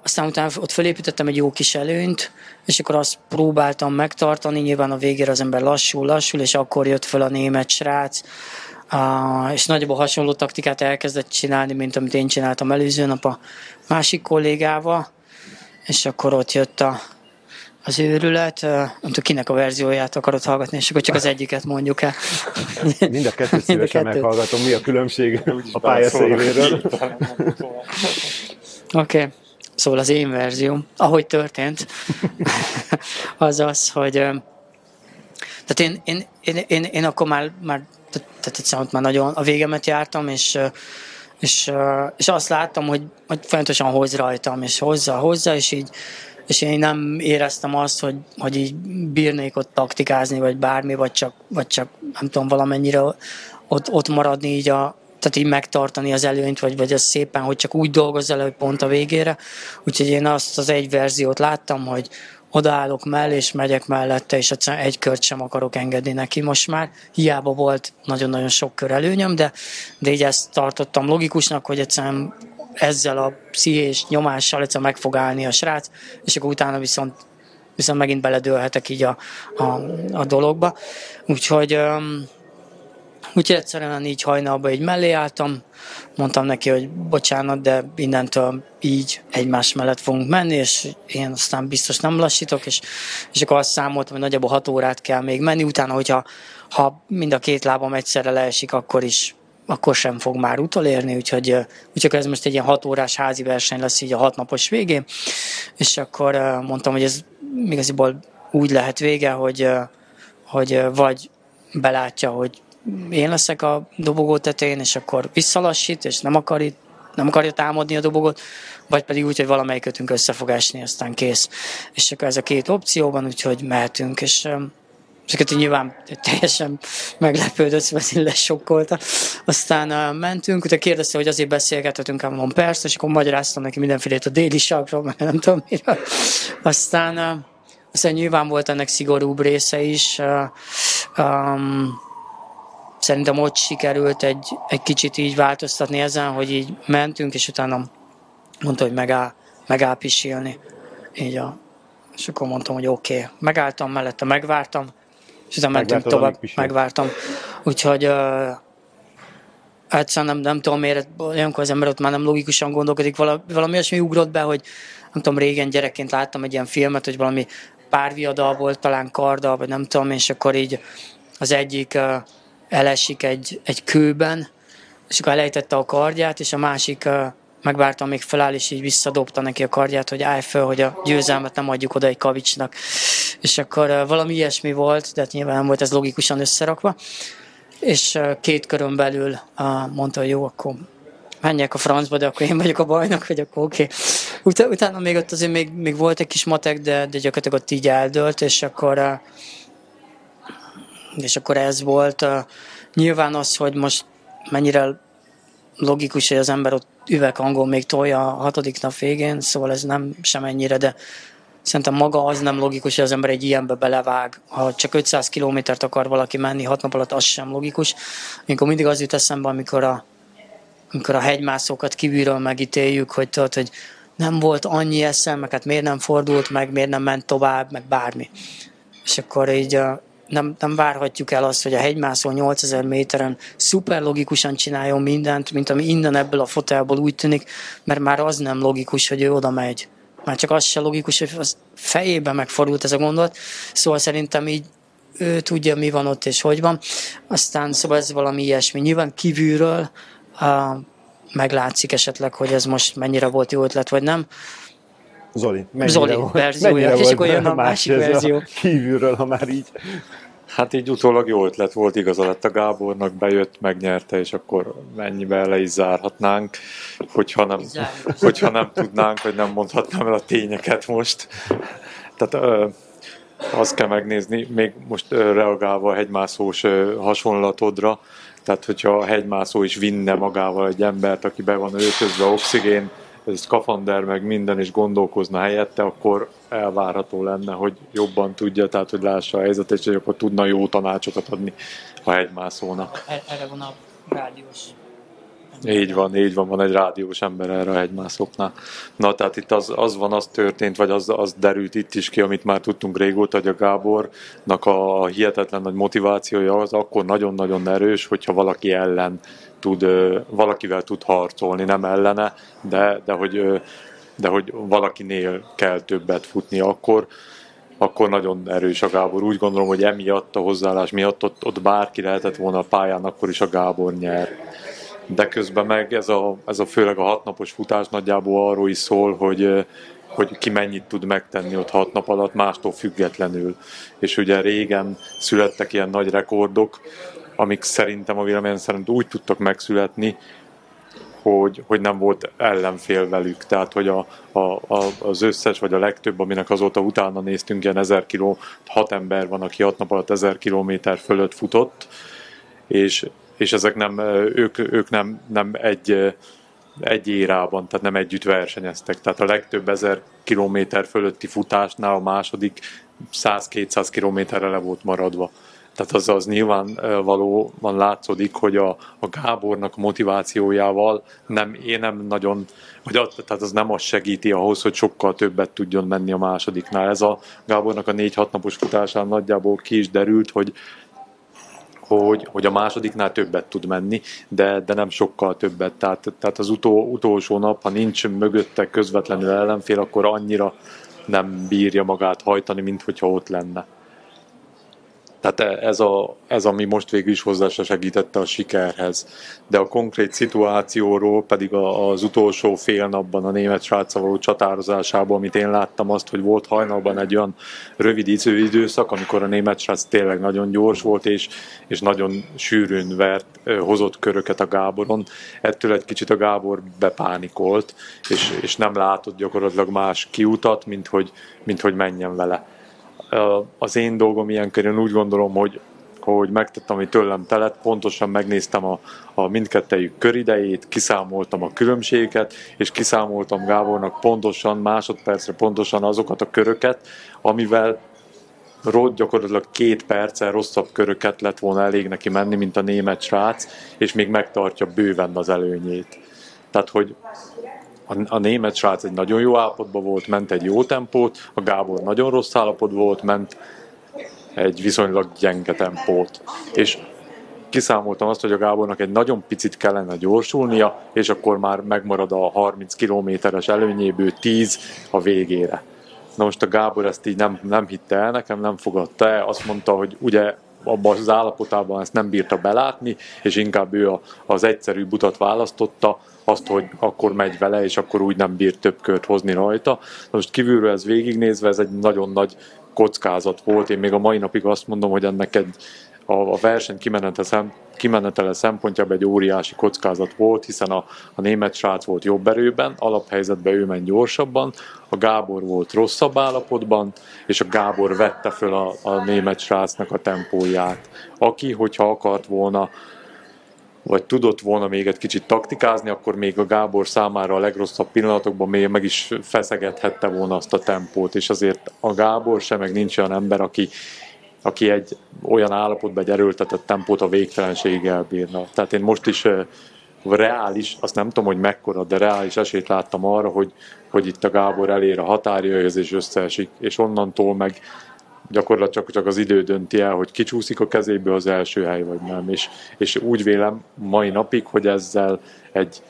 aztán utána ott felépítettem egy jó kis előnyt, és akkor azt próbáltam megtartani, nyilván a végére az ember lassul, lassul, és akkor jött fel a német srác, és nagyobb hasonló taktikát elkezdett csinálni, mint amit én csináltam előző nap a másik kollégával, és akkor ott jött a, az őrület, nem tudom, kinek a verzióját akarod hallgatni, és akkor csak az egyiket mondjuk el. [LAUGHS] Mind a kettőt szívesen meghallgatom, mi a különbség a pálya széléről. [LAUGHS] Oké, okay. szóval az én verzióm, ahogy történt, [LAUGHS] az az, hogy tehát én, én, én, én, én akkor már, már tehát egyszerűen már nagyon a végemet jártam, és és, és azt láttam, hogy, hogy folyamatosan hoz rajtam, és hozza, hozza, és így és én nem éreztem azt, hogy, hogy így bírnék ott taktikázni, vagy bármi, vagy csak, vagy csak nem tudom, valamennyire ott, ott maradni így a, tehát így megtartani az előnyt, vagy, vagy az szépen, hogy csak úgy dolgozz elő pont a végére. Úgyhogy én azt az egy verziót láttam, hogy odaállok mellé, és megyek mellette, és egyszerűen egy kört sem akarok engedni neki most már. Hiába volt nagyon-nagyon sok kör előnyöm, de, de így ezt tartottam logikusnak, hogy egyszerűen ezzel a pszichés nyomással egyszer meg fog állni a srác, és akkor utána viszont, viszont megint beledőlhetek így a, a, a dologba. Úgyhogy, Úgyhogy egyszerűen így hajnalban így mellé álltam, mondtam neki, hogy bocsánat, de innentől így egymás mellett fogunk menni, és én aztán biztos nem lassítok, és, és akkor azt számoltam, hogy nagyjából 6 órát kell még menni, utána, hogyha ha mind a két lábam egyszerre leesik, akkor is akkor sem fog már utolérni, úgyhogy, úgyhogy ez most egy ilyen hat órás házi verseny lesz így a hat napos végén, és akkor mondtam, hogy ez igaziból úgy lehet vége, hogy, hogy vagy belátja, hogy én leszek a dobogó tetején, és akkor visszalassít, és nem akar itt nem akarja támadni a dobogot, vagy pedig úgy, hogy valamelyik kötünk össze fog esni, aztán kész. És akkor ez a két opció van, úgyhogy mehetünk, és ezeket nyilván teljesen meglepődött, mert lesokkolta. Aztán mentünk, utána kérdezte, hogy azért beszélgethetünk, mondom persze, és akkor magyaráztam neki mindenfélét a déli sarkról, mert nem tudom miről. Aztán, uh, aztán nyilván volt ennek szigorúbb része is. Um, szerintem ott sikerült egy, egy kicsit így változtatni ezen, hogy így mentünk, és utána mondta, hogy megáll, megáll pisilni. Így a, és akkor mondtam, hogy oké. Okay. Megálltam mellette, megvártam, és utána mentünk tovább, megvártam. Úgyhogy uh, egyszerűen nem, nem tudom miért, olyankor az ember ott már nem logikusan gondolkodik, valami, valami olyasmi ugrott be, hogy nem tudom, régen gyerekként láttam egy ilyen filmet, hogy valami párviadal volt, talán karda, vagy nem tudom, és akkor így az egyik uh, elesik egy, egy kőben, és akkor elejtette a kardját, és a másik uh, megvárta, még feláll, és így visszadobta neki a kardját, hogy állj föl, hogy a győzelmet nem adjuk oda egy kavicsnak. És akkor valami ilyesmi volt, de hát nyilván nem volt ez logikusan összerakva. És két körön belül mondta, hogy jó, akkor menjek a francba, de akkor én vagyok a bajnok, vagy akkor oké. Okay. Ut- utána még ott azért még, még volt egy kis matek, de, de gyakorlatilag ott így eldőlt, és akkor és akkor ez volt. Nyilván az, hogy most mennyire logikus, hogy az ember ott üveghangon még tolja a hatodik nap végén, szóval ez nem sem ennyire, de szerintem maga az nem logikus, hogy az ember egy ilyenbe belevág. Ha csak 500 kilométert akar valaki menni hat nap alatt, az sem logikus. Amikor mindig az jut eszembe, amikor a, amikor a hegymászókat kívülről megítéljük, hogy tudod, hogy nem volt annyi eszem, meg hát miért nem fordult meg, miért nem ment tovább, meg bármi. És akkor így nem, nem várhatjuk el azt, hogy a hegymászó 8000 méteren szuper logikusan csináljon mindent, mint ami innen ebből a fotelból úgy tűnik, mert már az nem logikus, hogy ő oda megy. Már csak az se logikus, hogy az fejében megfordult ez a gondolat. Szóval szerintem így ő tudja, mi van ott és hogy van. Aztán szóval ez valami ilyesmi. Nyilván kívülről uh, meglátszik esetleg, hogy ez most mennyire volt jó ötlet, vagy nem. Zoli, Zoli volt, verziója, és akkor jön a másik verzió. Kívülről, ha már így. Hát így utólag jó ötlet volt, igaza lett a Gábornak, bejött, megnyerte, és akkor mennyibe le is zárhatnánk, hogyha nem, hogyha nem tudnánk, vagy nem mondhatnám el a tényeket most. Tehát ö, azt kell megnézni, még most ö, reagálva a hegymászós ö, hasonlatodra, tehát hogyha a hegymászó is vinne magával egy embert, aki be van öltözve oxigén, ez skafander meg minden is gondolkozna helyette, akkor elvárható lenne, hogy jobban tudja, tehát hogy lássa a helyzetet, és akkor tudna jó tanácsokat adni a hegymászónak. Erre van a rádiós így van, így van, van egy rádiós ember erre a hegymászoknál. Na, tehát itt az, az van, az történt, vagy az, az derült itt is ki, amit már tudtunk régóta, hogy a Gábornak a hihetetlen nagy motivációja az akkor nagyon-nagyon erős, hogyha valaki ellen tud, valakivel tud harcolni, nem ellene, de, de, hogy, de hogy valakinél kell többet futni akkor, akkor nagyon erős a Gábor. Úgy gondolom, hogy emiatt a hozzáállás miatt ott, ott bárki lehetett volna a pályán, akkor is a Gábor nyer. De közben meg ez a, ez a főleg a hatnapos futás nagyjából arról is szól, hogy, hogy ki mennyit tud megtenni ott hat nap alatt, mástól függetlenül. És ugye régen születtek ilyen nagy rekordok, amik szerintem a véleményem szerint úgy tudtak megszületni, hogy, hogy nem volt ellenfél velük. Tehát, hogy a, a, a, az összes, vagy a legtöbb, aminek azóta utána néztünk, ilyen 1000 kiló, hat ember van, aki hat nap alatt 1000 kilométer fölött futott, és, és ezek nem, ők, ők nem, nem egy, egy érában, tehát nem együtt versenyeztek. Tehát a legtöbb 1000 kilométer fölötti futásnál a második 100-200 kilométerre le volt maradva. Tehát az, az nyilván valóban látszódik, hogy a, a Gábornak a motivációjával nem, én nem nagyon, vagy az, tehát az nem az segíti ahhoz, hogy sokkal többet tudjon menni a másodiknál. Ez a Gábornak a négy-hat napos futásán nagyjából ki is derült, hogy hogy, hogy a másodiknál többet tud menni, de, de nem sokkal többet. Tehát, tehát az utol, utolsó nap, ha nincs mögötte közvetlenül ellenfél, akkor annyira nem bírja magát hajtani, mint hogyha ott lenne. Tehát ez, a, ez, ami most végül is hozzá segítette a sikerhez. De a konkrét szituációról pedig az utolsó fél napban a német sráccal való csatározásában, amit én láttam azt, hogy volt hajnalban egy olyan rövid időszak, amikor a német srác tényleg nagyon gyors volt, és, és nagyon sűrűn vert, hozott köröket a Gáboron. Ettől egy kicsit a Gábor bepánikolt, és, és nem látott gyakorlatilag más kiutat, mint hogy, mint hogy menjen vele az én dolgom ilyenkor, én úgy gondolom, hogy, hogy megtettem, ami tőlem telett, pontosan megnéztem a, a mindkettejük köridejét, kiszámoltam a különbségeket, és kiszámoltam Gábornak pontosan, másodpercre pontosan azokat a köröket, amivel Rod gyakorlatilag két perccel rosszabb köröket lett volna elég neki menni, mint a német srác, és még megtartja bőven az előnyét. Tehát, hogy a, a német srác egy nagyon jó állapotban volt, ment egy jó tempót, a Gábor nagyon rossz állapotban volt, ment egy viszonylag gyenge tempót. És kiszámoltam azt, hogy a Gábornak egy nagyon picit kellene gyorsulnia, és akkor már megmarad a 30 kilométeres előnyéből 10 a végére. Na most a Gábor ezt így nem, nem hitte el nekem, nem fogadta el, azt mondta, hogy ugye abban az állapotában ezt nem bírta belátni, és inkább ő az egyszerű butat választotta, azt, hogy akkor megy vele, és akkor úgy nem bír több kört hozni rajta. Most kívülről ez végignézve, ez egy nagyon nagy kockázat volt. Én még a mai napig azt mondom, hogy ennek egy, a, a verseny kimenetele, kimenetele szempontjából egy óriási kockázat volt, hiszen a, a német srác volt jobb erőben, alaphelyzetben ő ment gyorsabban, a Gábor volt rosszabb állapotban, és a Gábor vette föl a, a német srácnak a tempóját. Aki, hogyha akart volna vagy tudott volna még egy kicsit taktikázni, akkor még a Gábor számára a legrosszabb pillanatokban még meg is feszegethette volna azt a tempót, és azért a Gábor sem, meg nincs olyan ember, aki, aki egy olyan állapotban egy erőltetett tempót a végtelenséggel bírna. Tehát én most is reális, azt nem tudom, hogy mekkora, de reális esélyt láttam arra, hogy, hogy itt a Gábor elér a határjöjjhez és összeesik, és onnantól meg gyakorlatilag csak az idő dönti el, hogy kicsúszik a kezéből az első hely, vagy nem. És, és úgy vélem mai napig, hogy ezzel egy,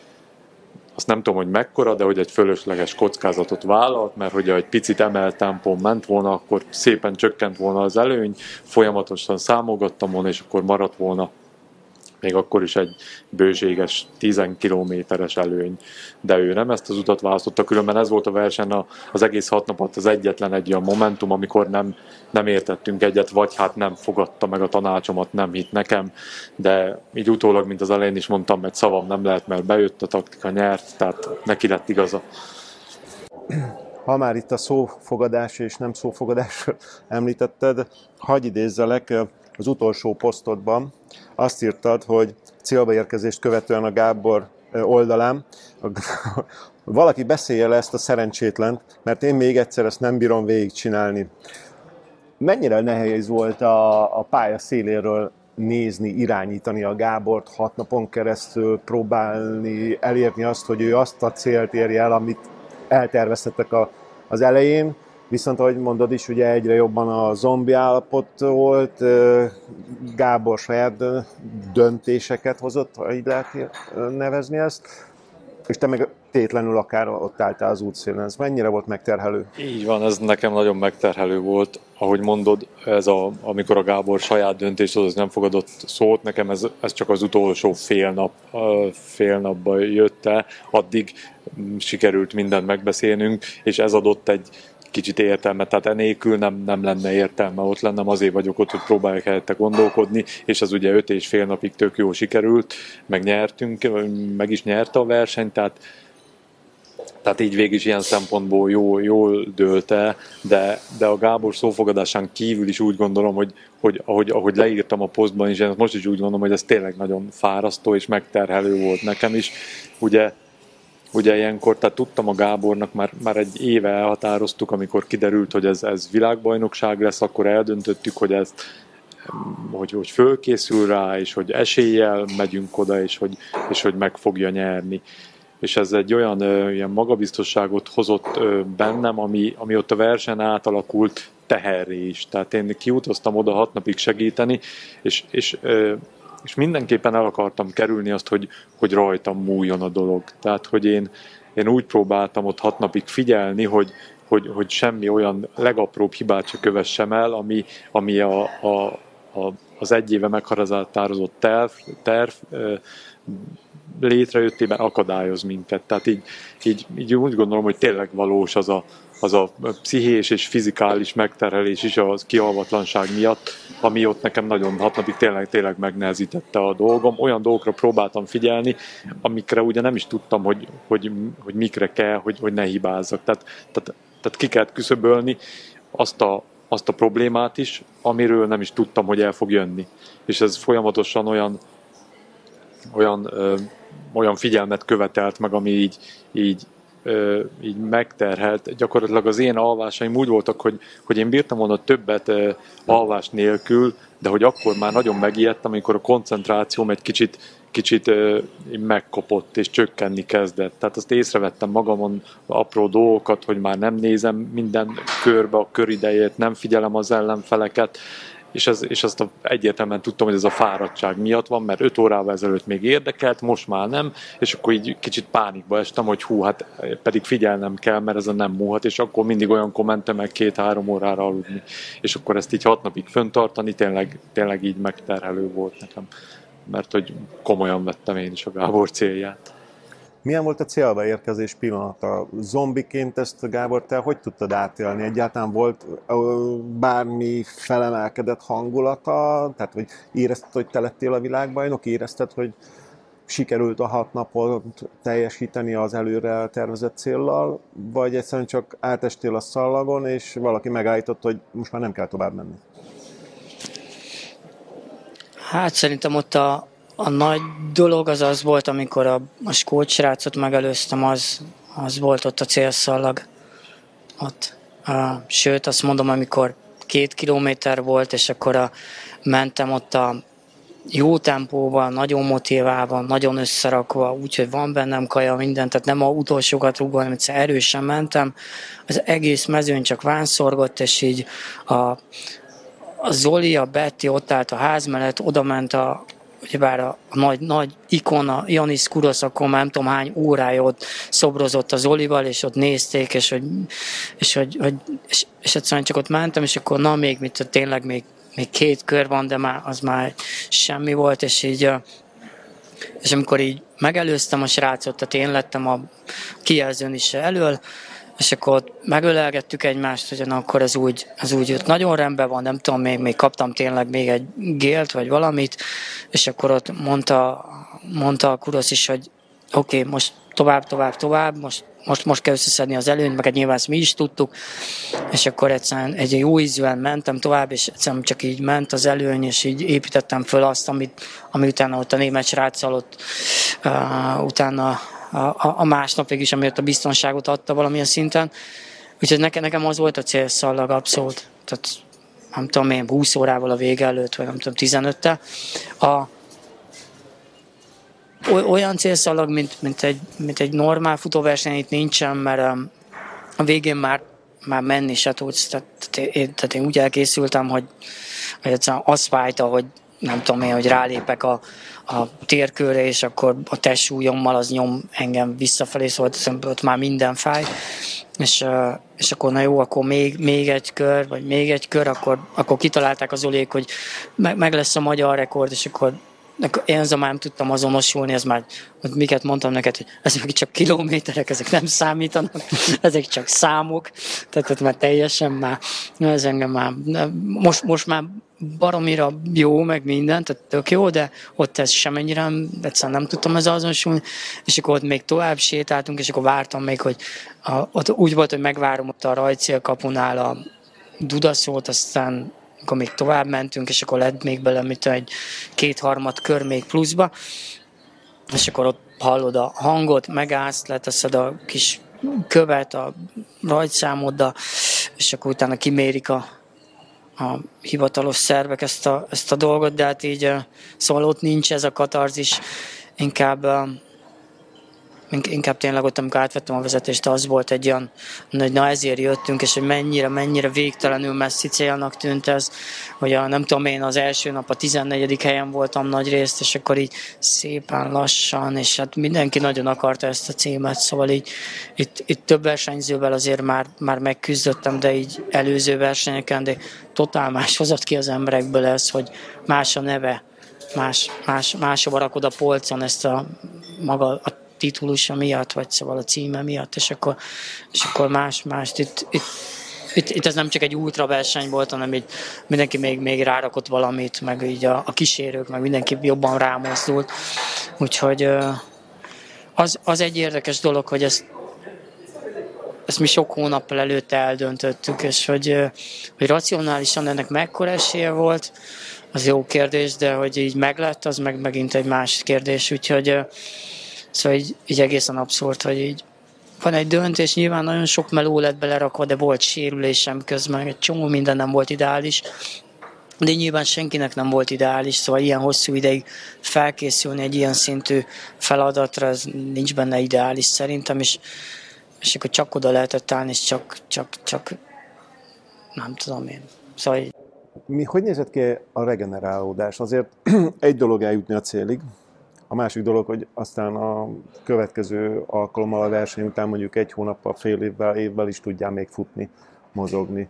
azt nem tudom, hogy mekkora, de hogy egy fölösleges kockázatot vállalt, mert hogyha egy picit emelt tempón ment volna, akkor szépen csökkent volna az előny, folyamatosan számogattam volna, és akkor maradt volna még akkor is egy bőséges 10 kilométeres előny, de ő nem ezt az utat választotta, különben ez volt a verseny az egész hat napot az egyetlen egy olyan momentum, amikor nem, nem értettünk egyet, vagy hát nem fogadta meg a tanácsomat, nem hitt nekem, de így utólag, mint az elején is mondtam, egy szavam nem lehet, mert bejött a taktika, nyert, tehát neki lett igaza. Ha már itt a szófogadás és nem szófogadás [LAUGHS] említetted, hagyj idézzelek, az utolsó posztodban azt írtad, hogy célba érkezést követően a Gábor oldalán [LAUGHS] valaki beszélje le ezt a szerencsétlent, mert én még egyszer ezt nem bírom végigcsinálni. Mennyire nehéz volt a, a pálya széléről nézni, irányítani a Gábort hat napon keresztül, próbálni elérni azt, hogy ő azt a célt érje el, amit elterveztetek a, az elején, Viszont, ahogy mondod is, ugye egyre jobban a zombi állapot volt, Gábor saját döntéseket hozott, ha így lehet nevezni ezt, és te meg tétlenül akár ott álltál az útszélen. Ez mennyire volt megterhelő? Így van, ez nekem nagyon megterhelő volt. Ahogy mondod, ez a, amikor a Gábor saját döntést hoz, nem fogadott szót, nekem ez, ez csak az utolsó fél, nap, fél napban jött el, addig sikerült mindent megbeszélnünk, és ez adott egy, kicsit értelme, tehát enélkül nem, nem lenne értelme ott lennem, azért vagyok ott, hogy próbálják helyette gondolkodni, és az ugye öt és fél napig tök jó sikerült, meg nyertünk, meg is nyerte a versenyt, tehát tehát így végig is ilyen szempontból jó, jól dőlt el, de, de a Gábor szófogadásán kívül is úgy gondolom, hogy, hogy ahogy, ahogy leírtam a posztban is, én most is úgy gondolom, hogy ez tényleg nagyon fárasztó és megterhelő volt nekem is. Ugye ugye ilyenkor, tehát tudtam a Gábornak, már, már egy éve elhatároztuk, amikor kiderült, hogy ez, ez világbajnokság lesz, akkor eldöntöttük, hogy ezt hogy, hogy fölkészül rá, és hogy eséllyel megyünk oda, és hogy, és hogy meg fogja nyerni. És ez egy olyan ö, ilyen magabiztosságot hozott ö, bennem, ami, ami ott a versen átalakult, teherré is. Tehát én kiutaztam oda hat napig segíteni, és, és, és mindenképpen el akartam kerülni azt, hogy, hogy rajtam múljon a dolog. Tehát, hogy én, én úgy próbáltam ott hat napig figyelni, hogy, hogy, hogy semmi olyan legapróbb hibát se kövessem el, ami, ami a, a, a, az egy éve meghatározott terv, terv létrejöttében akadályoz minket. Tehát így, így, így úgy gondolom, hogy tényleg valós az a, az a pszichés és fizikális megterhelés is a kialvatlanság miatt, ami ott nekem nagyon hat napig tényleg, tényleg megnehezítette a dolgom. Olyan dolgokra próbáltam figyelni, amikre ugye nem is tudtam, hogy, hogy, hogy mikre kell, hogy, hogy ne hibázzak. Tehát, tehát, tehát ki kellett küszöbölni azt a, azt a problémát is, amiről nem is tudtam, hogy el fog jönni. És ez folyamatosan olyan, olyan, ö, olyan figyelmet követelt meg, ami így, így, így megterhelt. Gyakorlatilag az én alvásaim úgy voltak, hogy, hogy én bírtam volna többet alvás nélkül, de hogy akkor már nagyon megijedtem, amikor a koncentrációm egy kicsit, kicsit megkopott és csökkenni kezdett. Tehát azt észrevettem magamon apró dolgokat, hogy már nem nézem minden körbe a köridejét, nem figyelem az ellenfeleket, és, ez, és azt a, egyértelműen tudtam, hogy ez a fáradtság miatt van, mert 5 órával ezelőtt még érdekelt, most már nem, és akkor így kicsit pánikba estem, hogy hú, hát pedig figyelnem kell, mert ez a nem múlhat, és akkor mindig olyan kommentem meg két-három órára aludni, és akkor ezt így hat napig föntartani, tényleg, tényleg így megterhelő volt nekem, mert hogy komolyan vettem én is a Gábor célját. Milyen volt a célba érkezés pillanata? Zombiként ezt, Gábor, te hogy tudtad átélni? Egyáltalán volt bármi felemelkedett hangulata? Tehát, hogy érezted, hogy te lettél a világbajnok? Érezted, hogy sikerült a hat napot teljesíteni az előre tervezett céllal? Vagy egyszerűen csak átestél a szallagon, és valaki megállított, hogy most már nem kell tovább menni? Hát szerintem ott a, a nagy dolog az az volt, amikor a, a skót srácot megelőztem, az, az volt ott a célszallag. Ott. Uh, sőt, azt mondom, amikor két kilométer volt, és akkor a, mentem ott a jó tempóban, nagyon motiválva, nagyon összerakva, úgyhogy van bennem kaja, minden, tehát nem a utolsókat rúgva, hanem egyszer erősen mentem. Az egész mezőn csak vánszorgott, és így a, a Zoli, a Betty ott állt a ház mellett, oda ment a, ugyebár a, a nagy, nagy ikona Janis Kurosz, akkor nem tudom hány órája ott szobrozott az Olival, és ott nézték, és hogy, és, hogy, hogy és, és egyszerűen csak ott mentem, és akkor na még mit, tényleg még, még két kör van, de már az már semmi volt, és így és amikor így megelőztem a srácot, tehát én lettem a kijelzőn is elől, és akkor ott megölelgettük egymást, hogy na, akkor ez úgy, az úgy jött. Nagyon rendben van, nem tudom, még, még kaptam tényleg még egy gélt, vagy valamit, és akkor ott mondta, mondta a kurosz is, hogy oké, okay, most tovább, tovább, tovább, most, most, most kell összeszedni az előnyt, meg nyilván ezt mi is tudtuk, és akkor egyszerűen egy jó ízűen mentem tovább, és egyszerűen csak így ment az előny, és így építettem föl azt, amit, ami utána ott a német sráccal ott uh, utána a, a másnapig is, amiért a biztonságot adta valamilyen szinten. Úgyhogy nekem, nekem az volt a célszallag abszolút. Tehát nem tudom én, 20 órával a vége előtt, vagy nem tudom, 15-tel. A, olyan célszalag, mint, mint, egy, mint egy normál futóverseny itt nincsen, mert um, a végén már, már menni se tudsz. Tehát, tehát, én, tehát én úgy elkészültem, hogy, hogy egyszerűen az fájta, hogy nem tudom én, hogy rálépek a, a térkörre, és akkor a testsúlyommal az nyom engem visszafelé, szóval ott már minden fáj, és, és akkor na jó, akkor még, még egy kör, vagy még egy kör, akkor, akkor kitalálták az olék, hogy meg, meg lesz a magyar rekord, és akkor én ezzel már nem tudtam azonosulni, ez már, miket mondtam neked, hogy ezek csak kilométerek, ezek nem számítanak, [LAUGHS] ezek csak számok, tehát ott már teljesen már, ez engem már, most, most már baromira jó, meg minden, tehát tök jó, de ott ez semennyire egyszerűen nem tudtam ez azonosulni, és akkor ott még tovább sétáltunk, és akkor vártam még, hogy a, ott úgy volt, hogy megvárom ott a rajcél kapunál a dudaszót, aztán akkor még tovább mentünk, és akkor lett még bele, mit egy kétharmad kör még pluszba, és akkor ott hallod a hangot, megállsz, leteszed a kis követ a rajtszámoddal, és akkor utána kimérik a, a hivatalos szervek ezt a, ezt a dolgot, de hát így szóval ott nincs ez a katarzis, inkább inkább tényleg ott, amikor átvettem a vezetést, az volt egy olyan, hogy na ezért jöttünk, és hogy mennyire, mennyire végtelenül messzi célnak tűnt ez, hogy a, nem tudom én, az első nap a 14. helyen voltam nagy részt, és akkor így szépen lassan, és hát mindenki nagyon akarta ezt a címet, szóval így itt, itt több versenyzővel azért már, már megküzdöttem, de így előző versenyeken, de totál más hozott ki az emberekből ez, hogy más a neve, más, más, máshova rakod a polcon ezt a maga a titulusa miatt, vagy szóval a címe miatt, és akkor, és akkor más, más. Itt, itt, itt, itt ez nem csak egy ultra verseny volt, hanem így mindenki még, még rárakott valamit, meg így a, a kísérők, meg mindenki jobban rámozdult. Úgyhogy az, az egy érdekes dolog, hogy ezt, ezt mi sok hónappal előtte eldöntöttük, és hogy, hogy racionálisan ennek mekkora esélye volt, az jó kérdés, de hogy így meglett, az meg megint egy más kérdés, úgyhogy Szóval így, így egészen abszurd, hogy így van egy döntés, nyilván nagyon sok meló lett belerakva, de volt sérülésem közben, egy csomó minden nem volt ideális, de nyilván senkinek nem volt ideális, szóval ilyen hosszú ideig felkészülni egy ilyen szintű feladatra, ez nincs benne ideális szerintem, és, és akkor csak oda lehetett állni, és csak, csak, csak nem tudom én. Szóval Mi, hogy nézett ki a regenerálódás? Azért [CLEARS THROAT] egy dolog eljutni a célig, a másik dolog, hogy aztán a következő alkalommal a verseny után mondjuk egy hónappal, fél évvel, évvel is tudjál még futni, mozogni.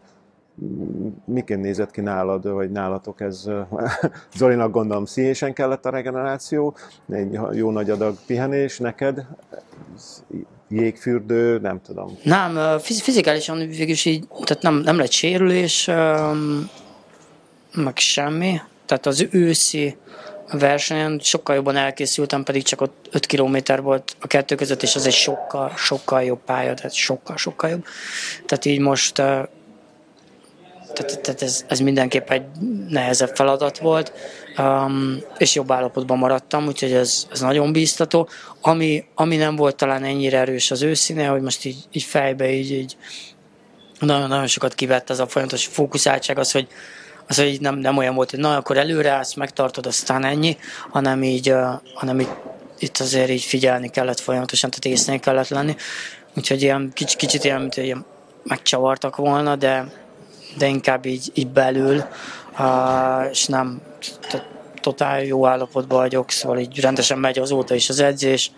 Miként nézett ki nálad, vagy nálatok ez? [LAUGHS] Zolinak gondolom színésen kellett a regeneráció, egy jó nagy adag pihenés neked, jégfürdő, nem tudom. Nem, fizikálisan végülis így, tehát nem, nem lett sérülés, meg semmi. Tehát az őszi versenyen sokkal jobban elkészültem, pedig csak ott 5 km volt a kettő között, és az egy sokkal, sokkal jobb pálya, tehát sokkal, sokkal jobb. Tehát így most tehát, tehát ez, ez mindenképp egy nehezebb feladat volt, um, és jobb állapotban maradtam, úgyhogy ez, ez nagyon bíztató. Ami, ami nem volt talán ennyire erős az őszíne, hogy most így, így fejbe így, így nagyon-nagyon sokat kivett az a folyamatos fókuszáltság, az, hogy az, hogy nem, nem olyan volt, hogy na, akkor előre megtartod, aztán ennyi, hanem így, hanem így, itt azért így figyelni kellett folyamatosan, tehát észnél kellett lenni. Úgyhogy ilyen kicsit, kicsit ilyen, mint, ilyen megcsavartak volna, de, de inkább így, így belül, uh, és nem tehát totál jó állapotban vagyok, szóval így rendesen megy azóta is az edzés.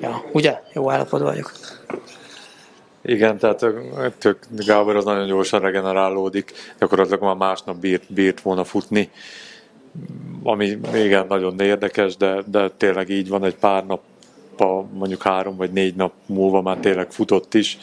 Ja, ugye? Jó állapotban vagyok. Igen, tehát tök, Gábor az nagyon gyorsan regenerálódik, gyakorlatilag már másnap bírt, bírt volna futni, ami igen, nagyon érdekes, de, de tényleg így van, egy pár nap, mondjuk három vagy négy nap múlva már tényleg futott is,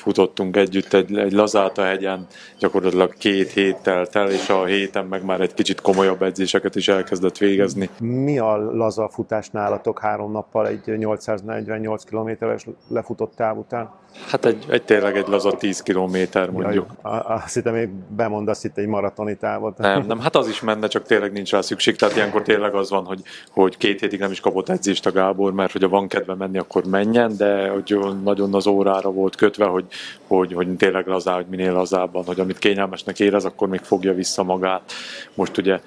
futottunk együtt egy, egy Lazáta hegyen, gyakorlatilag két hét telt el, és a héten meg már egy kicsit komolyabb edzéseket is elkezdett végezni. Mi a laza futás nálatok három nappal egy 848 kilométeres lefutott táv után? Hát egy, egy tényleg egy laza 10 kilométer mondjuk. Ja, azt hittem még bemondasz itt egy maratoni távot. Nem, nem, hát az is menne, csak tényleg nincs rá szükség. Tehát ilyenkor tényleg az van, hogy, hogy két hétig nem is kapott edzést a Gábor, mert hogyha van kedve menni, akkor menjen, de hogy nagyon az órára volt kötve, hogy, hogy, hogy tényleg lazá, hogy minél lazábban, hogy amit kényelmesnek érez, akkor még fogja vissza magát. Most ugye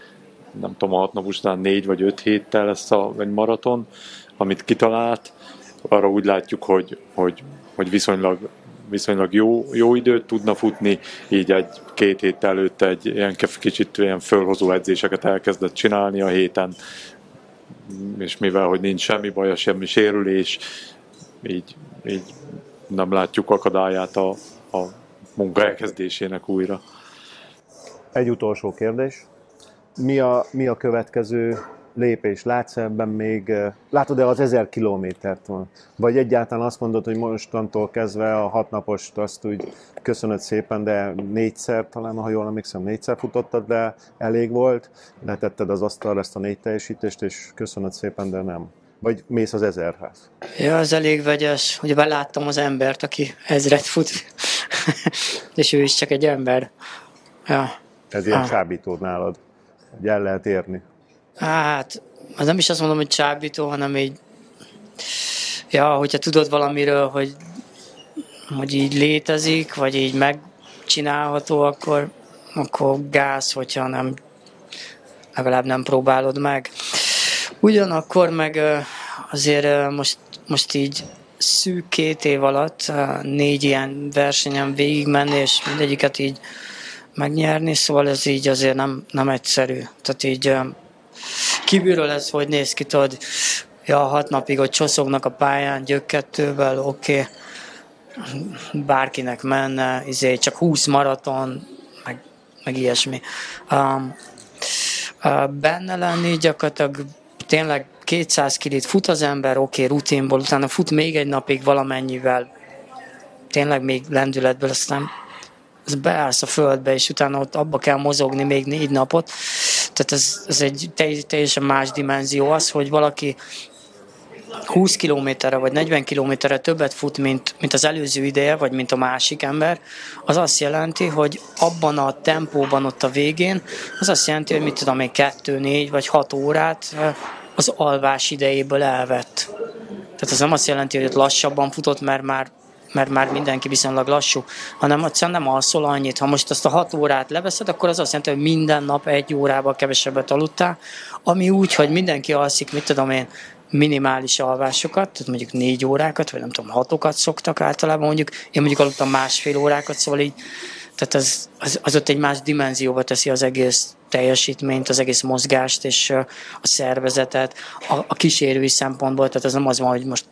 nem tudom, a hat nap után négy vagy öt héttel lesz a, egy maraton, amit kitalált, arra úgy látjuk, hogy, hogy hogy viszonylag viszonylag jó, jó időt tudna futni, így egy két hét előtt egy ilyen kicsit ilyen fölhozó edzéseket elkezdett csinálni a héten, és mivel, hogy nincs semmi baja, semmi sérülés, így, így nem látjuk akadályát a, a munka elkezdésének újra. Egy utolsó kérdés. Mi a, mi a következő lépés? Látsz ebben még, látod-e az ezer kilométert? Vagy egyáltalán azt mondod, hogy mostantól kezdve a hatnapost azt úgy köszönöd szépen, de négyszer, talán ha jól emlékszem, négyszer futottad, de elég volt, letetted az asztalra ezt a négy teljesítést, és köszönöd szépen, de nem. Vagy mész az ezerhez? Ja, az elég vegyes. Ugye beláttam az embert, aki ezret fut, [LAUGHS] és ő is csak egy ember. Ja. Ez ilyen ah. csábítód nálad, hogy el lehet érni. Hát, az nem is azt mondom, hogy csábító, hanem így, ja, hogyha tudod valamiről, hogy, hogy így létezik, vagy így megcsinálható, akkor, akkor gáz, hogyha nem, legalább nem próbálod meg. Ugyanakkor meg azért most, most így szűk két év alatt négy ilyen versenyen végigmenni, és mindegyiket így megnyerni, szóval ez így azért nem, nem egyszerű. Tehát így kívülről ez hogy néz ki, tudod, ja, hat napig hogy csoszognak a pályán gyökkettővel, oké, okay. bárkinek menne, izé, csak 20 maraton, meg, meg ilyesmi. Um, uh, benne lenni gyakorlatilag tényleg 200 kilit fut az ember, oké, okay, rutinból, utána fut még egy napig valamennyivel, tényleg még lendületből, aztán az beállsz a földbe, és utána ott abba kell mozogni még négy napot. Tehát ez, ez egy teljesen más dimenzió az, hogy valaki 20 kilométerre vagy 40 kilométerre többet fut, mint, mint az előző ideje, vagy mint a másik ember, az azt jelenti, hogy abban a tempóban ott a végén, az azt jelenti, hogy mit tudom én, 2, 4 vagy 6 órát az alvás idejéből elvett. Tehát az nem azt jelenti, hogy ott lassabban futott, mert már mert már mindenki viszonylag lassú, hanem egyszerűen nem alszol annyit. Ha most ezt a hat órát leveszed, akkor az azt jelenti, hogy minden nap egy órával kevesebbet aludtál, ami úgy, hogy mindenki alszik, mit tudom én, minimális alvásokat, tehát mondjuk négy órákat, vagy nem tudom, hatokat szoktak általában mondjuk. Én mondjuk aludtam másfél órákat, szóval így, tehát az, az, az ott egy más dimenzióba teszi az egész teljesítményt, az egész mozgást és a szervezetet, a, a kísérői szempontból, tehát az nem az van, hogy most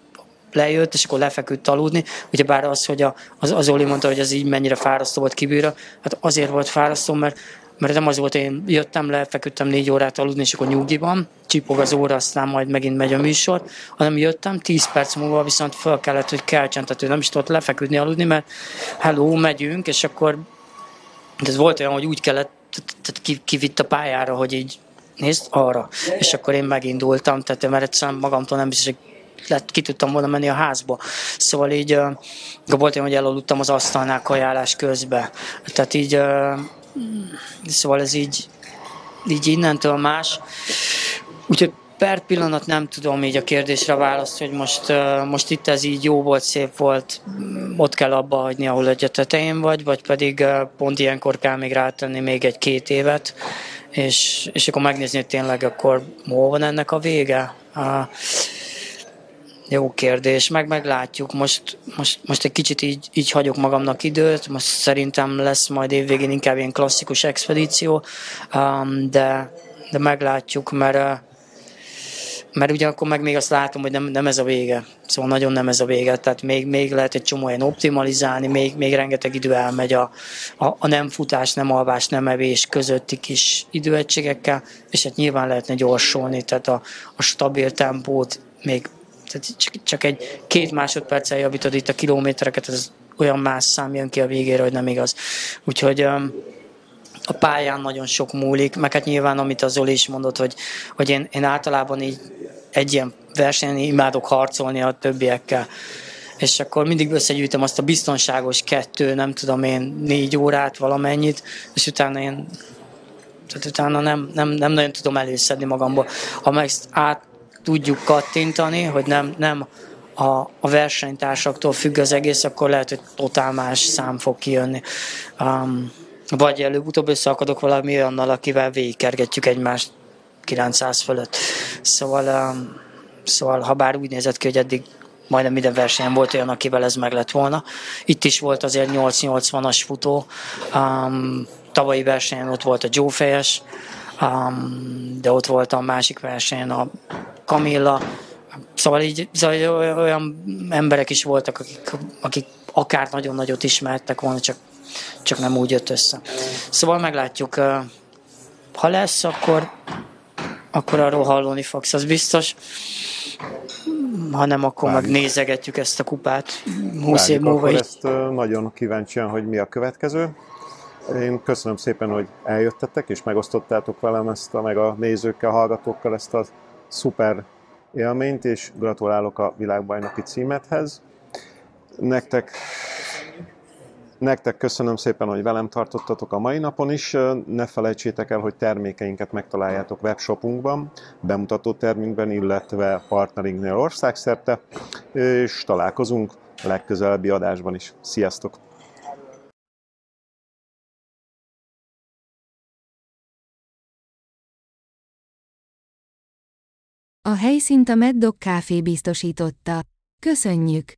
lejött, és akkor lefeküdt aludni. Ugye bár az, hogy a, az, az Oli mondta, hogy ez így mennyire fárasztó volt kívülre, hát azért volt fárasztó, mert mert nem az volt, én jöttem le, feküdtem négy órát aludni, és akkor nyugiban, csipog az óra, aztán majd megint megy a műsor, hanem jöttem, tíz perc múlva viszont fel kellett, hogy keltsen, tehát ő nem is tudott lefeküdni, aludni, mert hello, megyünk, és akkor ez volt olyan, hogy úgy kellett, tehát kivitt a pályára, hogy így nézd arra, és akkor én megindultam, tehát mert egyszerűen magamtól nem biztos, lett, ki tudtam volna menni a házba. Szóval így uh, volt olyan, hogy elaludtam az asztalnál kajálás közben. Tehát így, uh, szóval ez így, így innentől más. Úgyhogy per pillanat nem tudom így a kérdésre választ, hogy most, most itt ez így jó volt, szép volt, ott kell abba hagyni, ahol egy tetején vagy, vagy pedig pont ilyenkor kell még rátenni még egy-két évet, és, és akkor megnézni, hogy tényleg akkor hol van ennek a vége. Jó kérdés, meg meglátjuk. Most, most, most egy kicsit így, így hagyok magamnak időt, most szerintem lesz majd évvégén inkább ilyen klasszikus expedíció, de, de meglátjuk, mert, mert ugyanakkor meg még azt látom, hogy nem, nem ez a vége. Szóval nagyon nem ez a vége, tehát még, még lehet egy csomó ilyen optimalizálni, még, még rengeteg idő elmegy a, a, a nem futás, nem alvás, nem evés közötti kis időegységekkel, és hát nyilván lehetne gyorsolni, tehát a, a stabil tempót még tehát csak, csak egy két másodperccel javítod itt a kilométereket, ez olyan más szám jön ki a végére, hogy nem igaz. Úgyhogy a pályán nagyon sok múlik, meg hát nyilván, amit az Zoli is mondott, hogy, hogy én, én általában így egy ilyen versenyen imádok harcolni a többiekkel, és akkor mindig összegyűjtöm azt a biztonságos kettő, nem tudom én, négy órát valamennyit, és utána én tehát utána nem, nem, nem nagyon tudom előszedni magamból. Ha meg át tudjuk kattintani, hogy nem, nem a, a versenytársaktól függ az egész, akkor lehet, hogy totál más szám fog kijönni. Um, vagy előbb-utóbb összeakadok valami olyannal, akivel végigkergetjük egymást 900 fölött. Szóval, um, szóval ha bár úgy nézett ki, hogy eddig majdnem minden versenyen volt olyan, akivel ez meg lett volna. Itt is volt azért 8-80-as futó. Um, tavalyi versenyen ott volt a Joe Fejes, um, de ott volt a másik versenyen a Kamilla, szóval így szóval olyan emberek is voltak, akik, akik akár nagyon nagyot ismertek volna, csak, csak nem úgy jött össze. Szóval meglátjuk, ha lesz, akkor, akkor arról hallani fogsz, az biztos. Ha nem, akkor Várjuk. meg nézegetjük ezt a kupát 20 év múlva. Ezt nagyon kíváncsian, hogy mi a következő. Én köszönöm szépen, hogy eljöttetek, és megosztottátok velem ezt a, meg a nézőkkel, hallgatókkal ezt a szuper élményt, és gratulálok a világbajnoki címethez. Nektek, nektek köszönöm szépen, hogy velem tartottatok a mai napon is. Ne felejtsétek el, hogy termékeinket megtaláljátok webshopunkban, bemutató termünkben, illetve partnerinknél országszerte, és találkozunk legközelebbi adásban is. Sziasztok! A helyszínt a Mad Dog Café biztosította. Köszönjük!